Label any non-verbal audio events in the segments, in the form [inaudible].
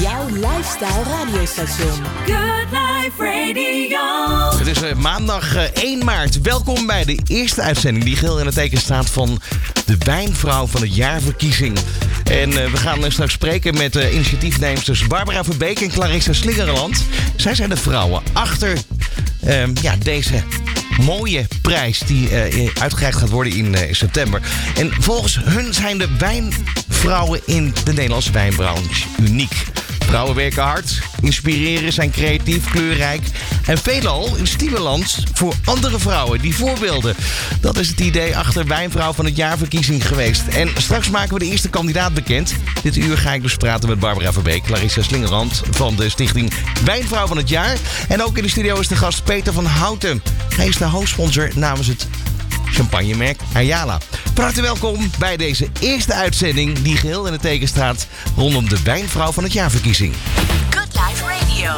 Jouw lifestyle radiostation. Good Life Radio. Het is uh, maandag uh, 1 maart. Welkom bij de eerste uitzending die geheel in het teken staat van de Wijnvrouw van het Jaarverkiezing. En uh, we gaan straks spreken met initiatiefnemers Barbara Verbeek en Clarissa Slingerland. Zij zijn de vrouwen achter ehm, ja, deze mooie prijs die uitgereikt gaat worden in september. En volgens hun zijn de wijnvrouwen in de Nederlandse wijnbranche uniek. Vrouwen werken hard, inspireren, zijn creatief, kleurrijk en veelal een stimulans voor andere vrouwen die voorbeelden. Dat is het idee achter Wijnvrouw van het Jaarverkiezing geweest. En straks maken we de eerste kandidaat bekend. Dit uur ga ik dus praten met Barbara Verbeek, Larissa Slingerand van de stichting Wijnvrouw van het Jaar. En ook in de studio is de gast Peter van Houten. Hij is de hoofdsponsor namens het champagnemerk Ayala. Van harte welkom bij deze eerste uitzending die geheel in het teken staat rondom de Wijnvrouw van het Jaarverkiezing. Good Life Radio.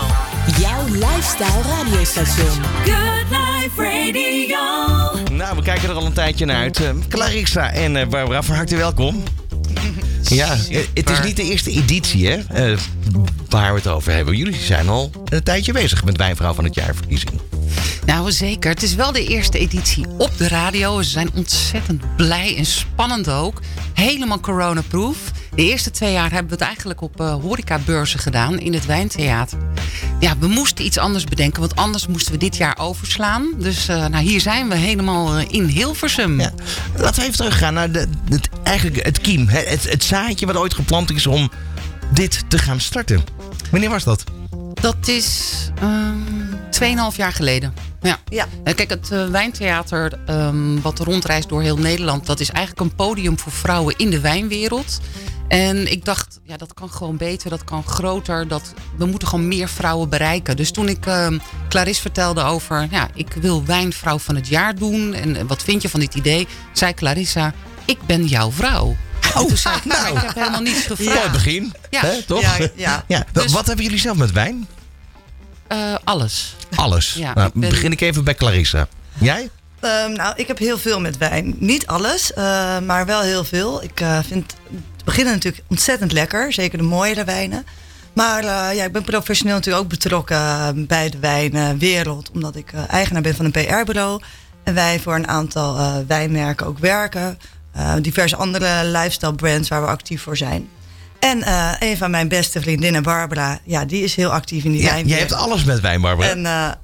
Jouw lifestyle radiostation. Good Life Radio. Nou, we kijken er al een tijdje naar uit. Uh, Clarissa en uh, Barbara, van harte welkom. [laughs] Ja, het is niet de eerste editie hè, waar we het over hebben. Jullie zijn al een tijdje bezig met Wijnvrouw van het Jaarverkiezing. Nou, zeker. Het is wel de eerste editie op de radio. Ze zijn ontzettend blij en spannend ook. Helemaal coronaproof. De eerste twee jaar hebben we het eigenlijk op uh, horecabeurzen gedaan in het Wijntheater. Ja, we moesten iets anders bedenken, want anders moesten we dit jaar overslaan. Dus uh, nou, hier zijn we helemaal uh, in Hilversum. Ja. Laten we even teruggaan naar de, het, eigenlijk het kiem. Het, het zaadje wat ooit geplant is om dit te gaan starten. Wanneer was dat? Dat is um, 2,5 jaar geleden. Ja. ja. Kijk, het uh, Wijntheater, um, wat rondreist door heel Nederland... dat is eigenlijk een podium voor vrouwen in de wijnwereld. En ik dacht, ja, dat kan gewoon beter, dat kan groter. Dat, we moeten gewoon meer vrouwen bereiken. Dus toen ik uh, Clarisse vertelde over... ja, ik wil wijnvrouw van het jaar doen... en wat vind je van dit idee? Zei Clarissa, ik ben jouw vrouw. Oh, toen zei ik, nou, ik heb helemaal niets gevraagd. Ja. begin, ja. Hè, toch? Ja, ja. ja. Dus, wat hebben jullie zelf met wijn? Uh, alles. Alles. Ja, nou, ben... begin ik even bij Clarissa. Jij? Uh, nou, ik heb heel veel met wijn. Niet alles, uh, maar wel heel veel. Ik uh, vind het beginnen natuurlijk ontzettend lekker. Zeker de mooiere wijnen. Maar ja, ik ben professioneel natuurlijk ook betrokken bij de wijnwereld. Omdat ik eigenaar ben van een PR-bureau. En wij voor een aantal wijnmerken ook werken. diverse andere lifestyle brands waar we actief voor zijn. En uh, een van mijn beste vriendinnen, Barbara, ja, die is heel actief in die ja, wijn. Jij hebt alles met wijn, Barbara. En, uh, ja.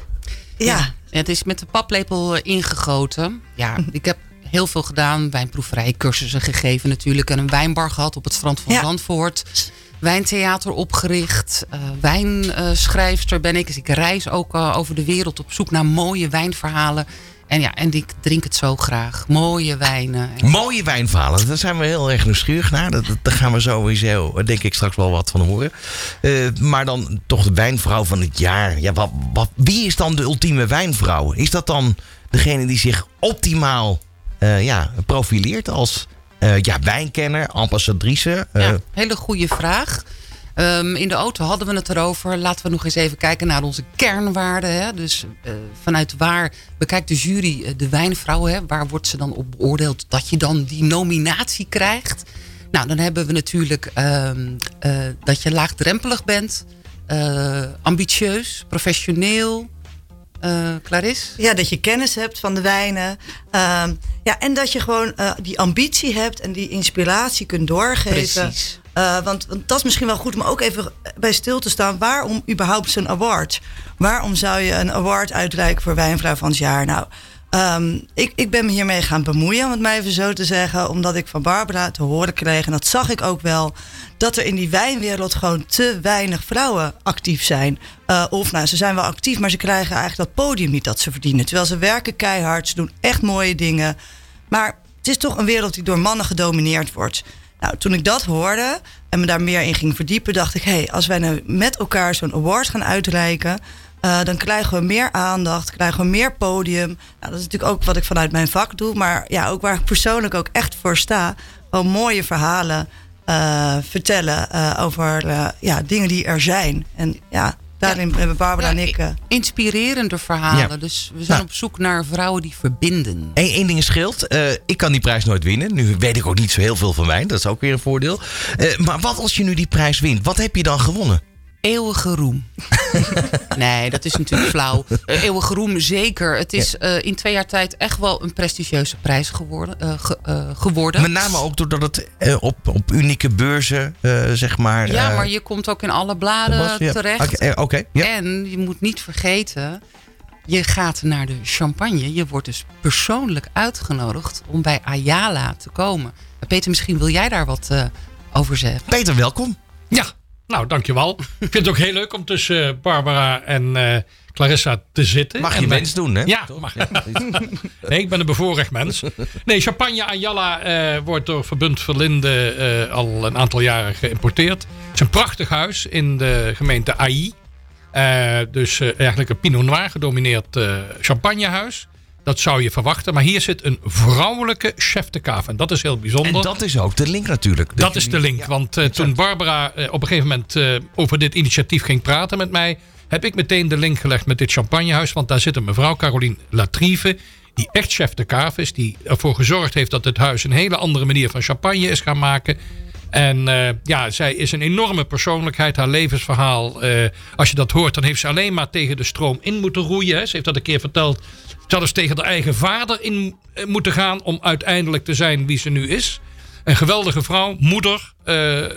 ja. Het is met de paplepel eh, ingegoten. Ja, [laughs] ik heb heel veel gedaan. Wijnproeverijcursussen gegeven natuurlijk. En een wijnbar gehad op het strand van ja. Zandvoort. Wijntheater opgericht. Uh, wijnschrijfster ben ik. Dus ik reis ook uh, over de wereld op zoek naar mooie wijnverhalen. En ja, en ik drink het zo graag. Mooie wijnen. Mooie wijnverhalen. Daar zijn we heel erg nieuwsgierig naar. Daar gaan we sowieso, denk ik, straks wel wat van horen. Uh, maar dan toch de wijnvrouw van het jaar. Ja, wat, wat, wie is dan de ultieme wijnvrouw? Is dat dan degene die zich optimaal uh, ja, profileert als uh, ja, wijnkenner, ambassadrice? Ja, hele goede vraag. Um, in de auto hadden we het erover. Laten we nog eens even kijken naar onze kernwaarden. Hè? Dus uh, vanuit waar bekijkt de jury uh, de wijnvrouw? Hè? Waar wordt ze dan op beoordeeld dat je dan die nominatie krijgt? Nou, dan hebben we natuurlijk uh, dat je laagdrempelig bent. ambitieus, professioneel. Clarisse? Ja, dat je kennis hebt van de wijnen. Ehm, ja, en dat je gewoon die ambitie hebt en die inspiratie kunt doorgeven. Precies. Uh, want, want, dat is misschien wel goed om ook even bij stil te staan. Waarom überhaupt zo'n award? Waarom zou je een award uitreiken voor Wijnvrouw van het jaar? Nou, um, ik, ik ben me hiermee gaan bemoeien, om het mij even zo te zeggen. Omdat ik van Barbara te horen kreeg, en dat zag ik ook wel... dat er in die wijnwereld gewoon te weinig vrouwen actief zijn. Uh, of nou, ze zijn wel actief, maar ze krijgen eigenlijk dat podium niet dat ze verdienen. Terwijl ze werken keihard, ze doen echt mooie dingen. Maar het is toch een wereld die door mannen gedomineerd wordt... Nou, toen ik dat hoorde en me daar meer in ging verdiepen, dacht ik: hé, hey, als wij nou met elkaar zo'n award gaan uitreiken. Uh, dan krijgen we meer aandacht, krijgen we meer podium. Nou, dat is natuurlijk ook wat ik vanuit mijn vak doe, maar ja, ook waar ik persoonlijk ook echt voor sta. Gewoon mooie verhalen uh, vertellen uh, over ja, dingen die er zijn. En ja, Daarin hebben Barbara en ik... Uh... Inspirerende verhalen. Dus we zijn op zoek naar vrouwen die verbinden. Eén ding scheelt. Uh, ik kan die prijs nooit winnen. Nu weet ik ook niet zo heel veel van wijn. Dat is ook weer een voordeel. Uh, maar wat als je nu die prijs wint? Wat heb je dan gewonnen? Eeuwige roem. [laughs] nee, dat is natuurlijk flauw. Uh, eeuwige roem, zeker. Het is uh, in twee jaar tijd echt wel een prestigieuze prijs geworden. Uh, ge, geworden. Met name ook doordat het op, op unieke beurzen, zeg maar. Ja, maar je komt ook in alle bladen was, ja. terecht. Oké, okay, okay, ja. En je moet niet vergeten, je gaat naar de champagne. Je wordt dus persoonlijk uitgenodigd om bij Ayala te komen. Peter, misschien wil jij daar wat over zeggen. Peter, welkom. Ja, nou, dankjewel. Ik vind het ook heel leuk om tussen eh, Barbara en uh, Clarissa te zitten. Mag je wens doen, hè? Ja, mag. [laughs] nee, ik ben een bevoorrecht mens. Nee, Champagne Ayala uh, wordt door Verbund Verlinde uh, al een aantal jaren geïmporteerd. Het is een prachtig huis in de gemeente AI. dus eigenlijk een Pinot Noir gedomineerd champagnehuis. Dat zou je verwachten. Maar hier zit een vrouwelijke chef de cave. En dat is heel bijzonder. En dat is ook de link natuurlijk. Dat, is de link. want uh, toen Barbara uh, op een gegeven moment uh, over dit initiatief ging praten met mij... heb ik meteen de link gelegd met dit champagnehuis. Want daar zit een mevrouw, Caroline Latrieve... die echt chef de cave is. Die ervoor gezorgd heeft dat het huis een hele andere manier van champagne is gaan maken... En uh, ja, zij is een enorme persoonlijkheid. Haar levensverhaal, uh, als je dat hoort, dan heeft ze alleen maar tegen de stroom in moeten roeien. Ze heeft dat een keer verteld had dus tegen de eigen vader in eh, moeten gaan om uiteindelijk te zijn wie ze nu is. Een geweldige vrouw, moeder, uh, uh,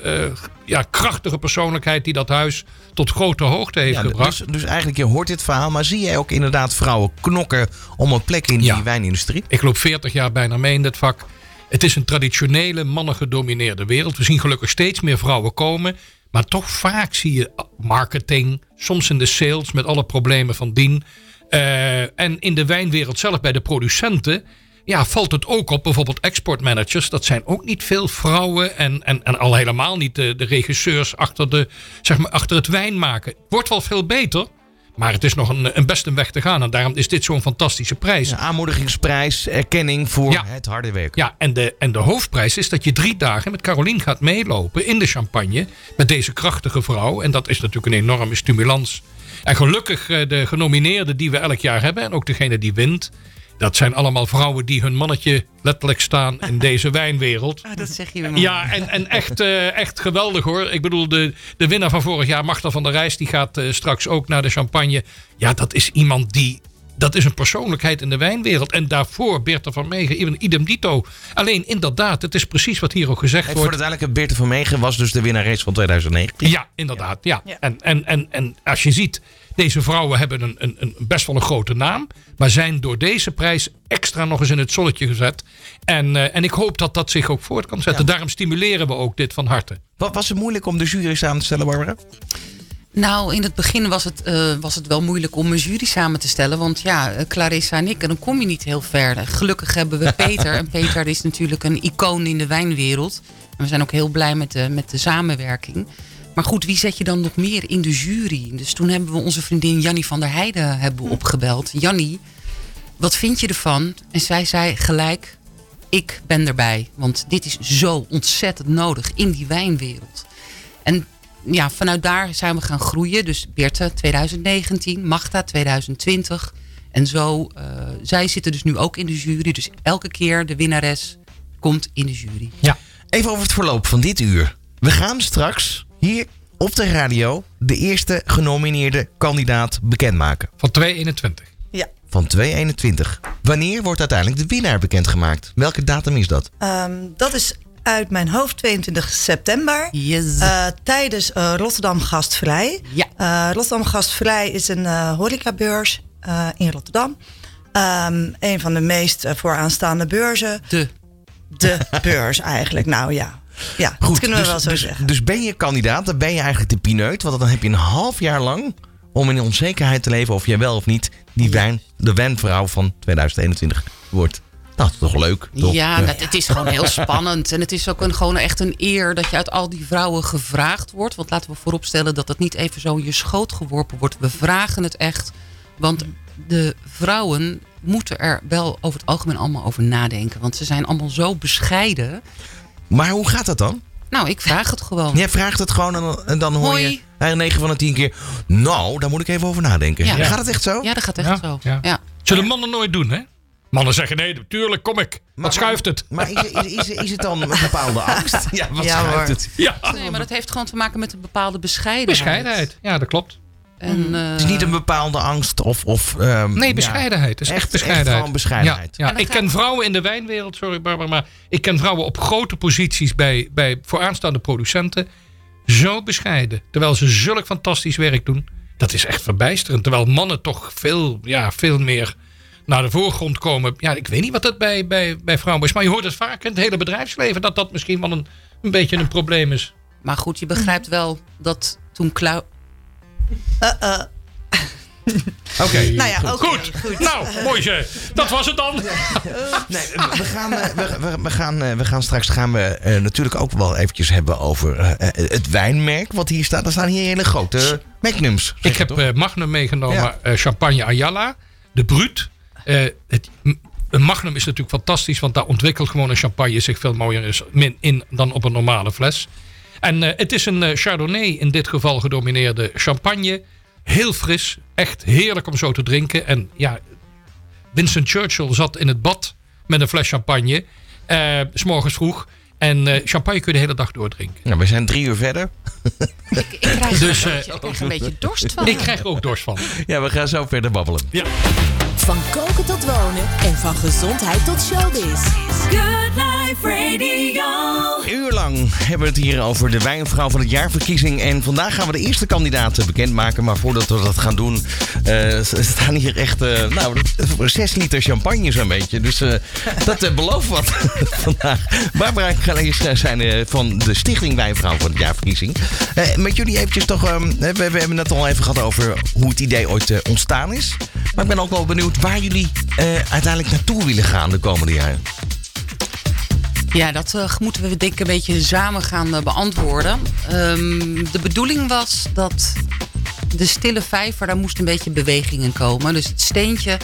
ja, krachtige persoonlijkheid die dat huis tot grote hoogte heeft gebracht. Dus, dus, eigenlijk, je hoort dit verhaal, maar zie jij ook inderdaad vrouwen knokken om een plek in die wijnindustrie? Ik loop 40 jaar bijna mee in dit vak. Het is een traditionele, mannengedomineerde wereld. We zien gelukkig steeds meer vrouwen komen. Maar toch vaak zie je marketing, soms in de sales met alle problemen van dien. Uh, en in de wijnwereld zelf, bij de producenten, ja, valt het ook op. Bijvoorbeeld exportmanagers, dat zijn ook niet veel vrouwen. En, en, en al helemaal niet de, de regisseurs achter, de, zeg maar, achter het wijn maken. Wordt wel veel beter. Maar het is nog een, een best een weg te gaan. En daarom is dit zo'n fantastische prijs. Een aanmoedigingsprijs, erkenning voor het harde werk. Ja, en de, en de hoofdprijs is dat je drie dagen met Caroline gaat meelopen in de champagne. Met deze krachtige vrouw. En dat is natuurlijk een enorme stimulans en gelukkig eh, de genomineerden die we elk jaar hebben, en ook degene die wint, dat zijn allemaal vrouwen die hun mannetje letterlijk staan in [laughs] deze wijnwereld. Ah, dat zeg je weer. Ja, en, en echt, uh, echt geweldig hoor. Ik bedoel, de, de winnaar van vorig jaar, Magda van der Rijs, die gaat uh, straks ook naar de champagne. Ja, dat is iemand die dat is een persoonlijkheid in de wijnwereld. En daarvoor Beerte van Megen, idem dito. Alleen inderdaad, het is precies wat hier ook gezegd wordt. Voor uiteindelijk, Beerte van Megen was dus de winnares van 2019. Ja, inderdaad. Ja. En, en, en, en als je ziet, deze vrouwen hebben een, een, een, best wel een grote naam. Maar zijn door deze prijs extra nog eens in het zonnetje gezet. En, uh, en ik hoop dat dat zich ook voort kan zetten. Daarom stimuleren we ook dit van harte. Wat was het moeilijk om de jury samen te stellen, Barbara? Nou, in het begin was het, uh, was het wel moeilijk om een jury samen te stellen. Want ja, eh, Clarissa en ik, en dan kom je niet heel ver. Gelukkig hebben we [laughs] Peter. en Peter is natuurlijk een icoon in de wijnwereld. En we zijn ook heel blij met de, met de samenwerking. Maar goed, wie zet je dan nog meer in de jury? Dus toen hebben we onze vriendin Jannie van der Heijden hebben opgebeld. Jannie, wat vind je ervan? En zij zei gelijk, ik ben erbij. Want dit is zo ontzettend nodig in die wijnwereld. En ja, vanuit daar zijn we gaan groeien. Dus Beerte 2019, Magda 2020. En zo, uh, zij zitten dus nu ook in de jury. Dus elke keer de winnares komt in de jury. Ja. Even over het verloop van dit uur. We gaan straks hier op de radio de eerste genomineerde kandidaat bekendmaken. Van 2021. Ja. Van 2021. Wanneer wordt uiteindelijk de winnaar bekendgemaakt? Welke datum is dat? Um, dat is uit mijn hoofd 22 september. Yes. Uh, tijdens uh, Rotterdam Gastvrij. Ja. Uh, Rotterdam Gastvrij is een horecabeurs in Rotterdam. Um, een van de meest vooraanstaande beurzen. De. De beurs eigenlijk. Nou ja, ja, Goed, dat kunnen we dus, wel zo dus, zeggen. Dus ben je kandidaat, dan ben je eigenlijk de pineut. Want dan heb je een half jaar lang om in onzekerheid te leven of jij wel of niet die wijn, de wijnvrouw van 2021 wordt. Nou, dat is toch leuk? Toch? Ja, Dat, het is gewoon heel [laughs] spannend. En het is ook een, gewoon echt een eer dat je uit al die vrouwen gevraagd wordt. Want laten we vooropstellen dat dat niet even zo in je schoot geworpen wordt. We vragen het echt. Want de vrouwen moeten er wel over het algemeen allemaal over nadenken. Want ze zijn allemaal zo bescheiden. Maar hoe gaat dat dan? Nou, ik vraag het gewoon. Jij vraagt het gewoon en, dan hoor je je 9 van de 10 keer. Nou, daar moet ik even over nadenken. Ja. Gaat het echt zo? Ja, dat gaat echt zo. Ja. Zullen mannen nooit doen, hè? Mannen zeggen nee, natuurlijk, kom ik. Wat schuift het? Maar is, is, is, het dan een bepaalde angst? [laughs] Ja, wat schuift het? Ja. Nee, maar dat heeft gewoon te maken met een bepaalde bescheidenheid. Bescheidenheid, ja, dat klopt. En, uh, het is niet een bepaalde angst of... of um, nee, bescheidenheid. Ja, is echt, bescheidenheid. Echt bescheidenheid. Ja, ja. ik ken vrouwen in de wijnwereld, sorry Barbara, maar ik ken vrouwen op grote posities bij, bij vooraanstaande producenten. Zo bescheiden. Terwijl ze zulk fantastisch werk doen. Dat is echt verbijsterend. Terwijl mannen toch veel, ja, veel meer naar de voorgrond komen. Ja, ik weet niet wat dat bij, bij, bij vrouwen is. Maar je hoort het vaak in het hele bedrijfsleven. Dat dat misschien wel een, een beetje een probleem is. Maar goed, je begrijpt wel dat toen Klauw... Uh -uh. Oké, nou ja, goed. goed. Nou, mooi zeg. Dat was het dan. nee, we gaan, eh, we, we, we, gaan, eh, we gaan straks gaan we uh, natuurlijk ook wel eventjes hebben over uh, het wijnmerk wat hier staat. Er staan hier hele grote magnums. Ik heb Magnum meegenomen, ja. Champagne Ayala, de Brut. het, een Magnum is natuurlijk fantastisch, want daar ontwikkelt gewoon een champagne zich veel mooier in dan op een normale fles. En het is een Chardonnay in dit geval gedomineerde champagne. Heel fris. Echt heerlijk om zo te drinken. En ja, Winston Churchill zat in het bad met een fles champagne. Uh, s morgens vroeg. En uh, champagne kun je de hele dag doordrinken. Nou, we zijn drie uur verder. Ik, ik krijg, dus, een, uh, beetje, ik krijg een beetje dorst van. Ik krijg er ook dorst van. Ja, we gaan zo verder babbelen. Ja. Van koken tot wonen en van gezondheid tot showbiz. Good Life Radio. Een lang hebben we het hier over de wijnvrouw van het jaarverkiezing. En vandaag gaan we de eerste kandidaten bekendmaken. Maar voordat we dat gaan doen, uh, staan hier echt uh, nou, 6 liter champagne zo'n beetje. Dus uh, dat belooft wat [laughs] vandaag. Barbara en zijn van de Stichting Wijnvrouw van het jaarverkiezing. met jullie eventjes toch, ehm, we, we, hebben het al even gehad over hoe het idee ooit ontstaan is. Maar ik ben ook wel benieuwd waar jullie uiteindelijk naartoe willen gaan de komende jaren. Ja, dat uh, moeten we denk ik een beetje samen gaan uh, beantwoorden. Um, de bedoeling was dat de stille vijver, daar moest een beetje beweging in komen. Dus het steentje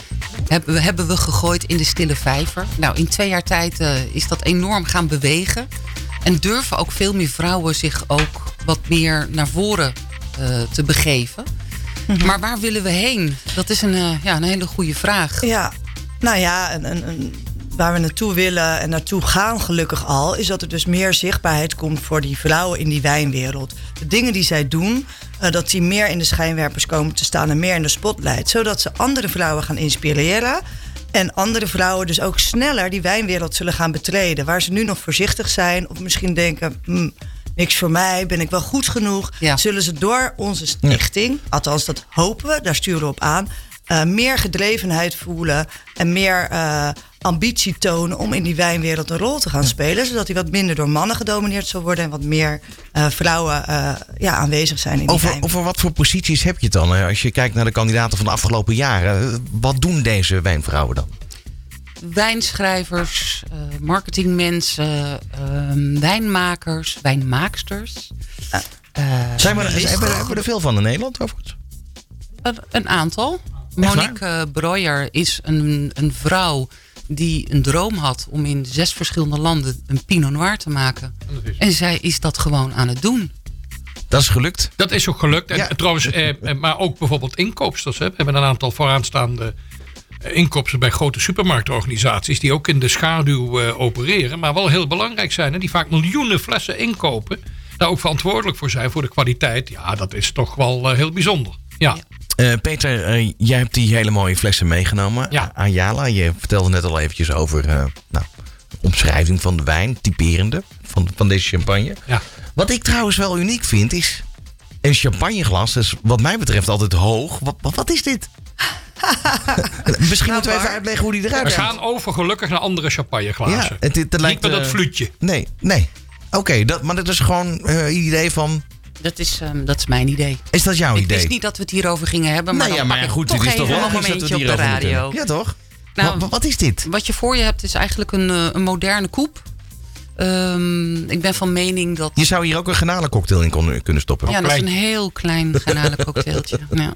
hebben we, hebben we gegooid in de stille vijver. Nou, in twee jaar tijd uh, is dat enorm gaan bewegen. En durven ook veel meer vrouwen zich ook wat meer naar voren te begeven. Mm -hmm. Maar waar willen we heen? Dat is een, ja, een hele goede vraag. Ja, nou ja, een, een waar we naartoe willen en naartoe gaan gelukkig al... is dat er dus meer zichtbaarheid komt voor die vrouwen in die wijnwereld. De dingen die zij doen, uh, dat die meer in de schijnwerpers komen te staan... en meer in de spotlight. Zodat ze andere vrouwen gaan inspireren... En andere vrouwen dus ook sneller die wijnwereld zullen gaan betreden. Waar ze nu nog voorzichtig zijn of misschien denken... Hm, niks voor mij, ben ik wel goed genoeg? Ja. Zullen ze door onze stichting, ja. althans dat hopen we, daar sturen we op aan... Uh, meer gedrevenheid voelen en meer uh, ambitie tonen om in die wijnwereld een rol te gaan spelen. Zodat hij wat minder door mannen gedomineerd zal worden en wat meer uh, vrouwen uh, ja, aanwezig zijn in die over, over wat voor posities heb je het dan? Als je kijkt naar de kandidaten van de afgelopen jaren. Wat doen deze wijnvrouwen dan? Wijnschrijvers, uh, marketingmensen, wijnmakers, wijnmaaksters. zijn we, zijn we, hebben we er veel van in Nederland overigens? Een aantal. Monique Breuer is een, een vrouw die een droom had om in zes verschillende landen een Pinot Noir te maken. En zij is dat gewoon aan het doen. Dat is gelukt. Dat is ook gelukt. En trouwens, eh, eh, maar ook bijvoorbeeld inkoopsters. Hè. We hebben een aantal vooraanstaande eh, inkoopsters bij grote supermarktorganisaties. die ook in de schaduw eh, opereren. maar wel heel belangrijk zijn. Hè, die vaak miljoenen flessen inkopen. daar ook verantwoordelijk voor zijn voor de kwaliteit. Ja, dat is toch wel uh, heel bijzonder. Ja. Uh, Peter, uh, jij hebt die hele mooie flessen meegenomen. Ja. Ayala, je vertelde net al eventjes over uh, nou, omschrijving van de wijn, typerende van, van deze champagne. Ja. Wat ik trouwens wel uniek vind is een champagneglas. is wat mij betreft altijd hoog. Wat, wat, wat is dit? [laughs] Misschien moeten we even uitleggen hoe die eruit ziet. We gaan over gelukkig naar andere champagneglazen. Ja, het, het, het lijkt, Niet met dat fluitje. Nee, nee. Oké, dat, maar dat is gewoon een idee van dat is, um, dat is mijn idee. Is dat jouw ik idee? Ik wist niet dat we het hierover gingen hebben. Maar, nou ja, maar goed, toch het is toch wel een momentje op de radio. Ja, toch? Nou, wat, wat, is dit? Wat je voor je hebt is eigenlijk een, eh, een moderne koep. Um, ik ben van mening dat... Je zou hier ook een garnalencocktail in kunnen stoppen. Ja, dat is een heel klein [laughs] garnalencocktailtje. ja.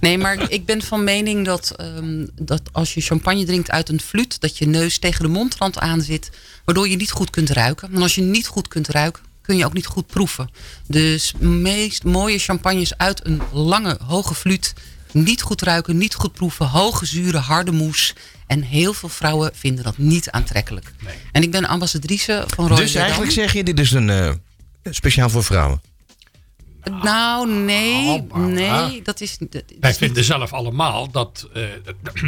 Nee, maar ik ben van mening dat, um, dat als je champagne drinkt uit een fluit... dat je neus tegen de mondrand aan zit, waardoor je niet goed kunt ruiken. En als je niet goed kunt ruiken, kun je ook niet goed proeven. Dus meest mooie champagnes uit een lange, hoge fluit. Niet goed ruiken, niet goed proeven. Hoge zure, harde moes. En heel veel vrouwen vinden dat niet aantrekkelijk. Nee. En ik ben ambassadrice van Royal Dus eigenlijk zeg je, dit is een uh, speciaal voor vrouwen? Nou, nee. Oh, nee, dat is, dat Wij vinden zelf allemaal dat, uh,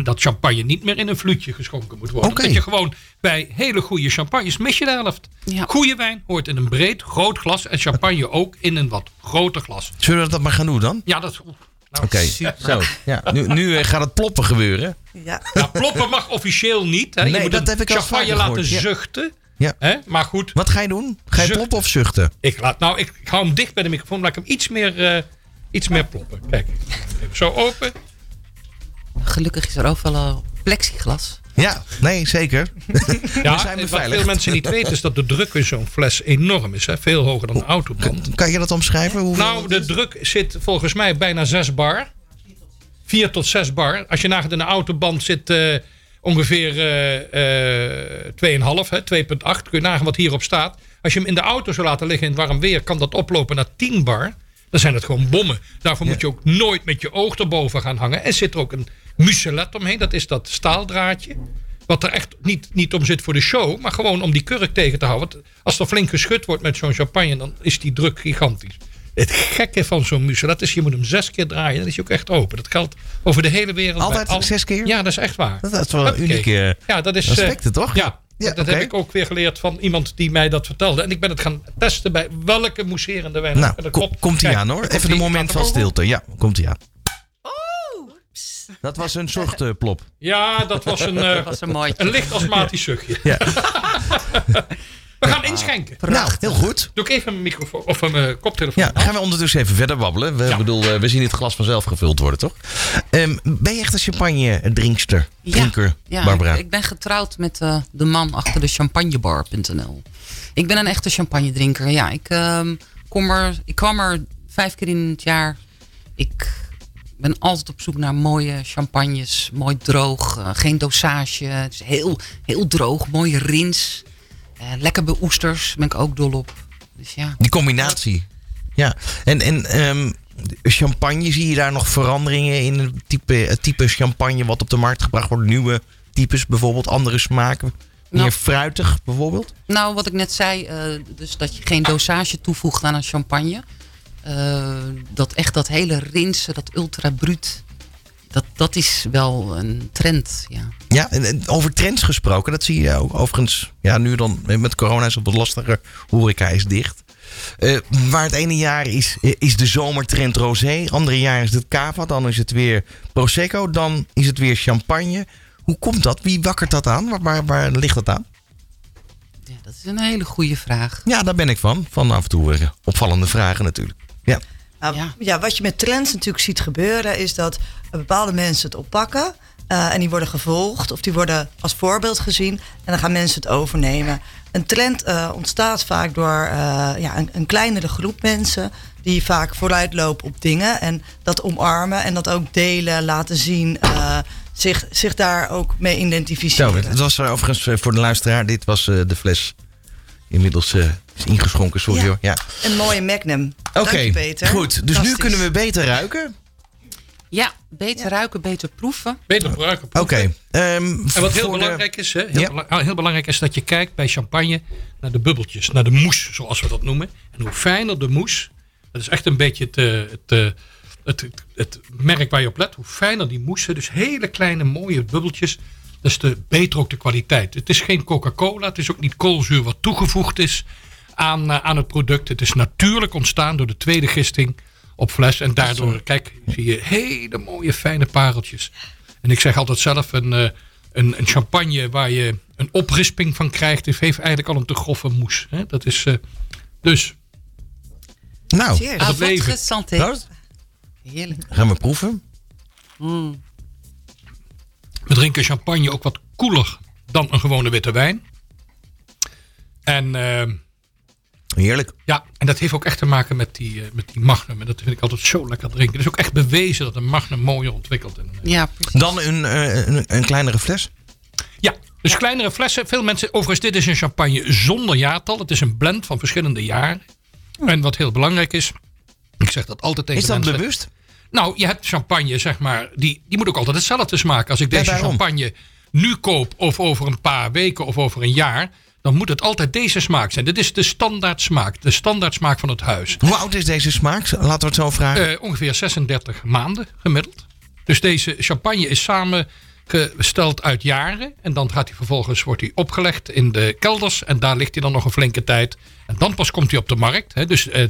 dat champagne niet meer in een fluitje geschonken moet worden. Okay. Dat je gewoon bij hele goede champagnes mis je de helft. Ja. Goede wijn hoort in een breed, groot glas. En champagne ook in een wat groter glas. Zullen we dat maar gaan doen dan? Ja, dat nou, Oké, zo. Ja, nu, nu eh, gaat het ploppen gebeuren. Ja. Nou, ploppen mag officieel niet. Hè. Nee, je moet dat heb ik champagne laten zuchten. Ja. Hè? Maar goed. Wat ga je doen? Ga je ploppen of zuchten? Ik, laat, nou, ik, hou hem dicht bij de microfoon. Laat ik hem iets meer, uh, iets meer ploppen. Kijk, even zo open. Gelukkig is er ook wel een plexiglas. Ja, nee, zeker. [laughs] Ja, zijn wat veel mensen niet weten is dat de druk in zo'n fles enorm is. Hè? Veel hoger dan de autoband. Kan je dat omschrijven? Hoeveel nou, de druk zit volgens mij bijna 6 bar. 4 tot 6 bar. Als je nagaat in de autoband zit uh, ongeveer uh, uh, 2,5, 2,8. Kun je nagaan wat hierop staat. Als je hem in de auto zou laten liggen in het warm weer, kan dat oplopen naar 10 bar. Dan zijn het gewoon bommen. Daarvoor moet je ook nooit met je oog erboven gaan hangen. En zit er ook een muselet omheen. Dat is dat staaldraadje. Wat er echt niet, niet om zit voor de show. Maar gewoon om die kurk tegen te houden. als er flink geschud wordt met zo'n champagne. Dan is die druk gigantisch. Het gekke van zo'n muselet is, je moet hem zes keer draaien. Dan is hij ook echt open. Dat geldt over de hele wereld. Altijd zes keer? Ja, dat is echt waar. Dat, is wel een unieke ja, dat is, aspecten, toch? Ja, ja, dat heb ik ook weer geleerd van iemand die mij dat vertelde. En ik ben het gaan testen bij welke mousserende wijn. Nou, komt hij aan hoor. Even een moment van stilte. Ja, komt hij aan. Oh, dat was een zuchtplop. Ja, dat was een, [laughs] uh, was een, een licht astmatisch zuchtje. Ja. [laughs] [laughs] We gaan inschenken. Nou, heel goed. Doe ik even een microfoon of een uh, koptelefoon. Ja, gaan we ondertussen even verder babbelen. We, bedoel, uh, we zien het glas vanzelf gevuld worden, toch? Um, ben je echt een champagne drinkster, drinker, ja, Barbara? Ik, ik, ben getrouwd met uh, de man achter de champagnebar.nl. Ik ben een echte champagne drinker. Ja, ik, um, kom er, ik kwam er vijf keer in het jaar. Ik ben altijd op zoek naar mooie champagnes. Mooi droog, geen dosage. Het is heel, heel droog, mooie rins. Uh, lekker bij oesters ben ik ook dol op. Dus ja. Die combinatie. Ja, en, en um, champagne, zie je daar nog veranderingen in het type, het type champagne wat op de markt gebracht wordt? Nieuwe types bijvoorbeeld, andere smaken? Meer nou, fruitig bijvoorbeeld? Nou, wat ik net zei, uh, dus dat je geen dosage toevoegt aan een champagne. Uh, dat echt dat hele rinsen, dat ultra bruut, dat, dat is wel een trend, ja. Ja, en over trends gesproken, dat zie je ook overigens. Ja, nu dan met corona is het wat lastiger. Horeca is dicht. Uh, waar het ene jaar is, is de zomertrend rosé. Andere jaar is het cava. Dan is het weer prosecco. Dan is het weer champagne. Hoe komt dat? Wie wakkert dat aan? Waar, waar, waar ligt dat aan? Ja, dat is een hele goede vraag. Ja, daar ben ik van. Van af en toe opvallende vragen natuurlijk. Ja. Nou, ja. ja. wat je met trends natuurlijk ziet gebeuren, is dat bepaalde mensen het oppakken. Uh, en die worden gevolgd of die worden als voorbeeld gezien. En dan gaan mensen het overnemen. Een trend uh, ontstaat vaak door uh, ja, een, een, kleinere groep mensen. Die vaak vooruitlopen op dingen. En dat omarmen en dat ook delen, laten zien. zich, zich daar ook mee identificeren. Zo, het was overigens voor de luisteraar. Dit was de fles. Inmiddels is ingeschonken, sorry hoor. Ja. Een mooie Magnum. Oké, goed. Dus nu kunnen we beter ruiken. Ja, beter ruiken, beter proeven. Beter ruiken, proeven. Oké. Okay, ehm, en wat heel belangrijk is, hè, heel, ja. heel, belangrijk is dat je kijkt bij champagne naar de bubbeltjes, naar de moes, zoals we dat noemen. En hoe fijner de moes, dat is echt een beetje het, eh, het, eh, het, het, het merk waar je op let, hoe fijner die moes, dus hele kleine mooie bubbeltjes, dus te beter ook de kwaliteit. Het is geen Coca-Cola, het is ook niet koolzuur wat toegevoegd is aan, eh, aan het product. Het is natuurlijk ontstaan door de tweede gisting op fles. En daardoor, kijk, zie je hele mooie fijne pareltjes. En ik zeg altijd zelf, een, eh, een, een champagne waar je een oprisping van krijgt, heeft eigenlijk al een te grove moes. Hè? Dat is uh, dus. Nou, dat leven. Heerlijk. Gaan we proeven? Mm. We drinken champagne ook wat koeler dan een gewone witte wijn. En uh, Heerlijk. Ja, en dat heeft ook echt te maken met die, uh, met die magnum. En dat vind ik altijd zo lekker drinken. Het is ook echt bewezen dat een magnum mooier ontwikkelt. En, uh, ja, Dan een, uh, een, een, kleinere fles? Ja, Dus kleinere flessen. Veel mensen, overigens, dit is een champagne zonder jaartal. Het is een blend van verschillende jaren. En wat heel belangrijk is, ik zeg dat altijd tegen mensen. Is dat bewust? Nou, je hebt champagne, zeg maar, die, die moet ook altijd hetzelfde smaken. Als ik deze champagne nu koop, of over een paar weken of over een jaar, dan moet het altijd deze smaak zijn. Dit is de standaard smaak, de standaard smaak van het huis. Hoe oud is deze smaak? Laten we het zo vragen. Uh, ongeveer 36 maanden gemiddeld. Dus deze champagne is samengesteld uit jaren. En dan gaat hij vervolgens wordt hij opgelegd in de kelders. En daar ligt hij dan nog een flinke tijd. En dan pas komt hij op de markt. Hè. Dus uh,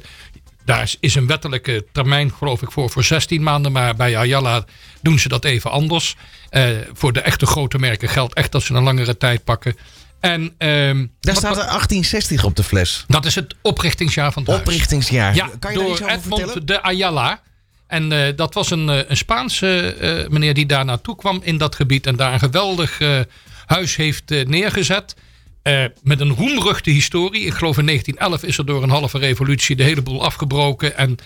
daar is een wettelijke termijn, geloof ik, voor, voor 16 maanden. Maar bij Ayala doen ze dat even anders. Uh, voor de echte grote merken geldt echt dat ze een langere tijd pakken. En, um, Daar staat er 1860 op de fles. Dat is het oprichtingsjaar van het Oprichtingsjaar. Ja, kan je door Edmond de Ayala. En uh, dat was een, een Spaanse uh, meneer die daar naartoe kwam in dat gebied. En daar een geweldig huis heeft neergezet. Uh, met een roemruchte historie. Ik geloof in 1911 is er door een halve revolutie de hele boel afgebroken. En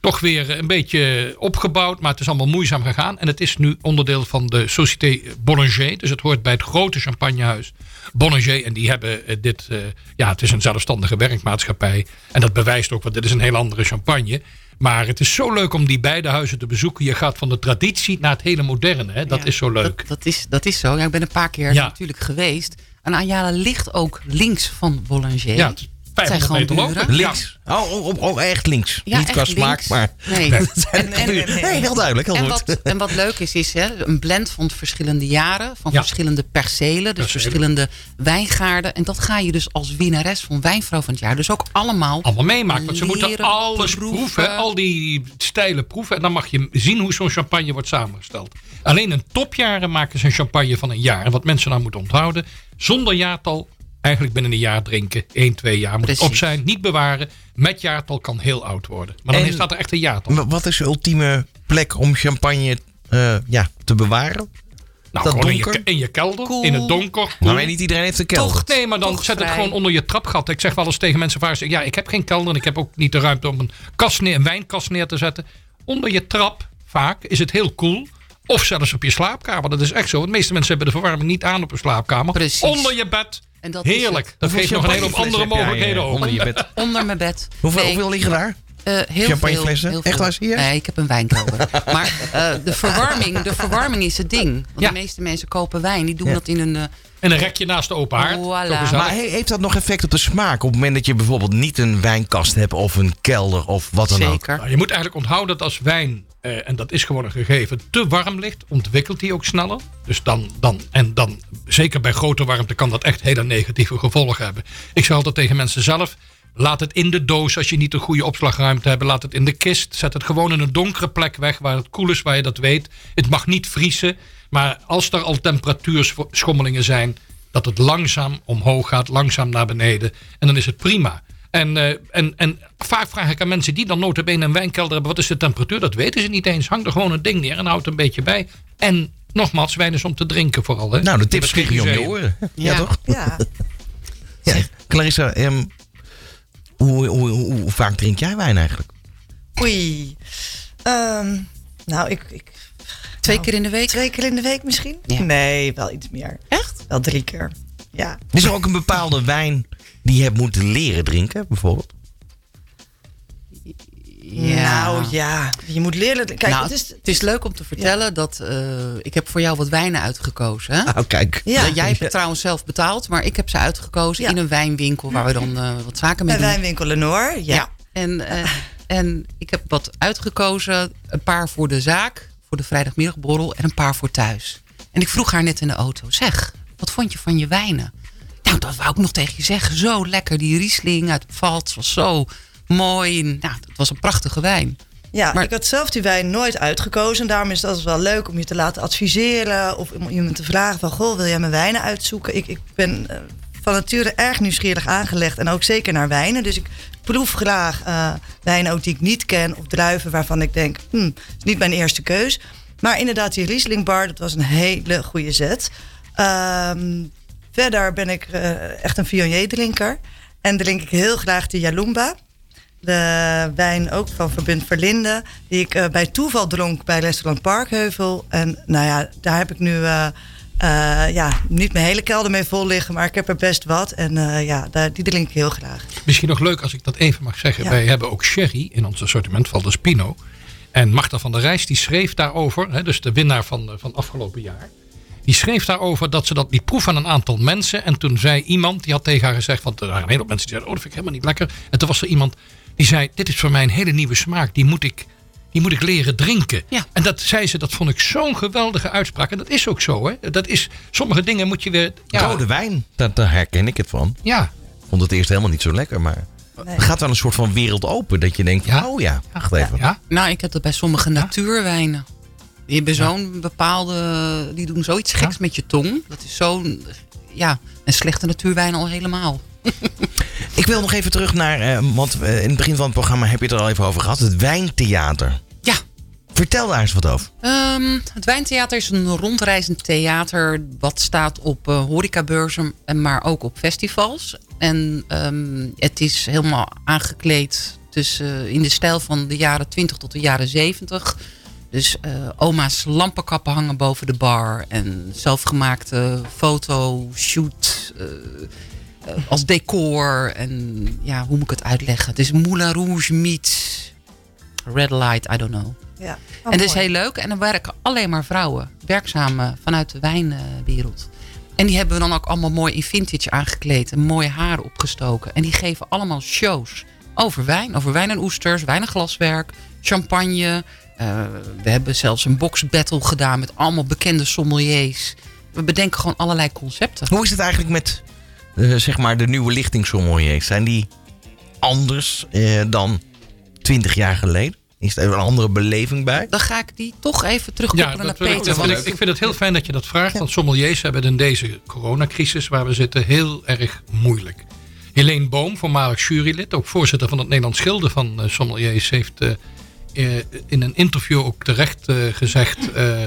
toch weer een beetje opgebouwd. Maar het is allemaal moeizaam gegaan. En het is nu onderdeel van de Société Bollinger. Dus het hoort bij het grote champagnehuis Bollinger. En die hebben eh, dit... Uh, ja, het is een zelfstandige werkmaatschappij. En dat bewijst ook, want dit is een heel andere champagne. Maar het is zo leuk om die beide huizen te bezoeken. Je gaat van de traditie naar het hele moderne. Hè? Dat is zo leuk. Dat, dat, is, dat is zo. Ja, ik ben een paar keer natuurlijk geweest. En Ayala ligt ook links van Boulanger. 500 meter lopen. Links. Oh, oh, oh, oh, echt links. Ja, Niet qua smaak, maar... Nee. [laughs] nee. En, en, nee, heel duidelijk. Heel en, goed. Wat, en wat leuk is, is hè, een blend van verschillende jaren. Van ja. verschillende percelen. Dus verschillende wijngaarden. En dat ga je dus als winnares van Wijnvrouw van het jaar dus ook allemaal... Allemaal meemaken. Want ze moeten alles proeven. proeven. Al die stijlen proeven. En dan mag je zien hoe zo'n champagne wordt samengesteld. Alleen een topjaren maken ze een champagne van een jaar. En wat mensen nou moeten onthouden. Zonder jaartal eigenlijk binnen een jaar drinken. 1, 2 jaar moet op zijn. Niet bewaren. Met jaartal kan heel oud worden. Maar dan en staat er echt een jaartal. Wat is de ultieme plek om champagne uh, ja, te bewaren? Nou, dat in je, in je, kelder, cool. in het donker. Maar weet niet iedereen heeft een kelder. Toch, nee, maar dan zet het gewoon onder je trapgat. Ik zeg wel eens tegen mensen vaak, ja, ik heb geen kelder en ik heb ook niet de ruimte om een, kast neer, een wijnkast neer te zetten. Onder je trap, vaak, is het heel cool. Of zelfs op je slaapkamer. Dat is echt zo. Want de meeste mensen hebben de verwarming niet aan op hun slaapkamer. Precies. Onder je bed en dat Heerlijk. Dat geeft nog een hele andere mogelijkheden over. Onder je bed. [laughs] Onder mijn bed. Hoeveel, hoeveel liggen daar? Uh, heel Champagneflessen? Veel, Echt waar, hier? Nee, ik heb een wijnkelder. [laughs] maar uh, de, verwarming, de verwarming is het ding. Want ja. de meeste mensen kopen wijn. Die doen ja. dat in een... Uh, en een rekje naast de open haard. Voilà. Maar heeft dat nog effect op de smaak? Op het moment dat je bijvoorbeeld niet een wijnkast hebt of een kelder of wat dan Zeker. ook? Nou, je moet eigenlijk onthouden dat als wijn, uh, en dat is gewoon een gegeven, te warm ligt, ontwikkelt hij ook sneller. Dus dan, dan, en dan, zeker bij grote warmte, kan dat echt hele negatieve gevolgen hebben. Ik zeg altijd tegen mensen zelf, Laat het in de doos als je niet een goede opslagruimte hebt. Laat het in de kist. Zet het gewoon in een donkere plek weg waar het koel is, waar je dat weet. Het mag niet vriezen. Maar als er al temperatuurschommelingen zijn, dat het langzaam omhoog gaat, langzaam naar beneden. En dan is het prima. En, uh, en, en vaak vraag ik aan mensen die dan notabene een wijnkelder hebben... wat is de temperatuur? Dat weten ze niet eens. Hang er gewoon een ding neer en houd een beetje bij. En nogmaals, wijn is om te drinken vooral. Hè? Nou, de tips kreeg je om je oren. Ja, ja toch? Ja. [laughs] ja. Clarissa, um, hoe, hoe, hoe, hoe, vaak drink jij wijn eigenlijk? Oei. Um, nou, ik, ik Twee keer in de week? Twee keer in de week misschien? Ja. Nee, wel iets meer. Echt? Wel drie keer. Ja. Is er ook een bepaalde wijn die je hebt moeten leren drinken, bijvoorbeeld? Ja. Nou ja, je moet leren. Kijk, nou, het, is, het is leuk om te vertellen ja. dat uh, ik heb voor jou wat wijnen uitgekozen. Hè? Oh, kijk. Ja. Jij hebt het trouwens zelf betaald, maar ik heb ze uitgekozen in een wijnwinkel waar we dan uh, wat zaken mee een doen. wijnwinkel Lenore, ja. En, uh, en ik heb wat uitgekozen, een paar voor de zaak, voor de vrijdagmiddagborrel en een paar voor thuis. En ik vroeg haar net in de auto, zeg, wat vond je van je wijnen? Nou, dat wou ik nog tegen je zeggen. Zo lekker, die Riesling uit Pfalz was zo mooi. Nou, het was een prachtige wijn. Ja, maar, ik had zelf die wijn nooit uitgekozen. Daarom is dat wel leuk om je te laten adviseren. Of om iemand te vragen van... Goh, wil jij mijn wijnen uitzoeken? Ik, ik ben uh, van nature erg nieuwsgierig aangelegd. En ook zeker naar wijnen. Dus ik proef graag uh, wijnen ook die ik niet ken. Of druiven waarvan ik denk... Hm, is niet mijn eerste keus. Maar inderdaad, die Riesling bar, dat was een hele goede zet. Um, verder ben ik uh, echt een Viognier drinker. En drink ik heel graag de Yalumba de wijn ook van Verbind Verlinde. Die ik uh, bij toeval dronk bij restaurant Parkheuvel. En nou ja, daar heb ik nu uh, ja, niet mijn hele kelder mee vol liggen, maar ik heb er best wat. En ja, daar, die drink ik heel graag. Misschien nog leuk als ik dat even mag zeggen. Wij hebben ook sherry in ons assortiment, van de Spino. En Marta van der Rijs die schreef daarover, hè, dus de winnaar van, van afgelopen jaar. Die schreef daarover dat ze dat liet proeven aan een aantal mensen. En toen zei iemand, die had tegen haar gezegd, want er waren een heleboel mensen die zeiden, oh dat vind ik helemaal niet lekker. En toen was er iemand die zei, dit is voor mij een hele nieuwe smaak, die moet ik, die moet ik leren drinken. Ja. En dat zei ze, dat vond ik zo'n geweldige uitspraak. En dat is ook zo, hè. Dat is, sommige dingen moet je weer... Ja, Rode wijn, daar, daar herken ik het van. Ja. Ik vond het eerst helemaal niet zo lekker, maar... Nee. Er gaat wel een soort van wereld open. Dat je denkt, ja. oh ja, wacht even. Ja. Nou, ik heb dat bij sommige natuurwijnen. Die hebben zo'n bepaalde... Die doen zoiets geks met je tong. Dat is zo'n... Ja, een slechte natuurwijn al helemaal. [laughs] ik wil nog even terug naar... Uh, want uh, in het begin van het programma heb je het er al even over gehad. Het wijntheater. Ja. Vertel daar eens wat over. Um, het Wijntheater is een rondreizend theater... wat staat op uh, horecabeurzen, maar ook op festivals. En um, het is helemaal aangekleed tussen, in de stijl van de jaren 20 tot de jaren 70... Dus uh, oma's lampenkappen hangen boven de bar. En zelfgemaakte foto, shoot uh, uh, als decor. En ja, hoe moet ik het uitleggen? Het is Moulin Rouge meets Red Light, I don't know. Ja, en dat is heel leuk. En er werken alleen maar vrouwen. Werkzaam vanuit de wijnwereld. En die hebben we dan ook allemaal mooi in vintage aangekleed. En mooie haren opgestoken. En die geven allemaal shows over wijn. Over wijn en oesters, wijn en glaswerk, champagne... Uh, we hebben zelfs een boxbattle gedaan met allemaal bekende sommeliers. We bedenken gewoon allerlei concepten. Hoe is het eigenlijk met uh, zeg maar de nieuwe lichting sommeliers? Zijn die anders uh, dan 20 jaar geleden? Is er een andere beleving bij? Dan ga ik die toch even terugkoppelen ja, naar Peter. Ik, ik, ik, vind het heel fijn dat je dat vraagt. Want sommeliers hebben in deze coronacrisis waar we zitten heel erg moeilijk. Helene Boom, voormalig jurylid, ook voorzitter van het Nederlands Schilder van Sommeliers, heeft in een interview ook terecht uh, gezegd... Uh,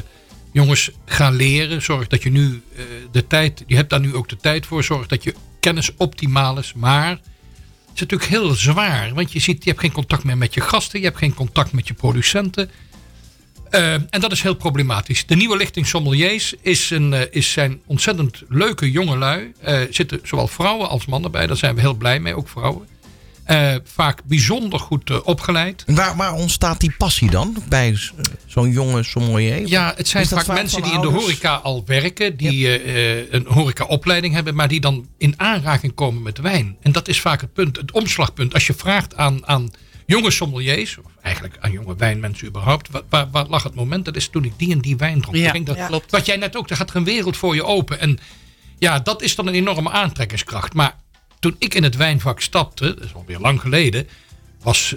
jongens, ga leren. Zorg dat je nu de tijd... Je hebt daar nu ook de tijd voor. Zorg dat je kennis optimaal is. Maar het is natuurlijk heel zwaar. Want je ziet, je hebt geen contact meer met je gasten. Je hebt geen contact met je producenten. en dat is heel problematisch. De nieuwe lichting sommeliers is een, is zijn ontzettend leuke jongelui. Er zitten zowel vrouwen als mannen bij. Daar zijn we heel blij mee, ook vrouwen. Uh, vaak bijzonder goed uh, opgeleid. Waar, waar, ontstaat die passie dan bij zo'n jonge sommelier? Ja, het zijn vaak, vaak mensen die in de horeca al werken. Die ja. een horecaopleiding hebben. Maar die dan in aanraking komen met wijn. En dat is vaak het punt, het omslagpunt. Als je vraagt aan, aan jonge sommeliers. Of eigenlijk aan jonge wijnmensen überhaupt. Waar, waar, waar lag het moment? Dat is toen ik die en die wijn dronk. Ja, dat, ja. klopt. Wat jij net ook, er gaat er een wereld voor je open. En ja, dat is dan een enorme aantrekkingskracht. Maar toen ik in het wijnvak stapte, dat is alweer lang geleden, was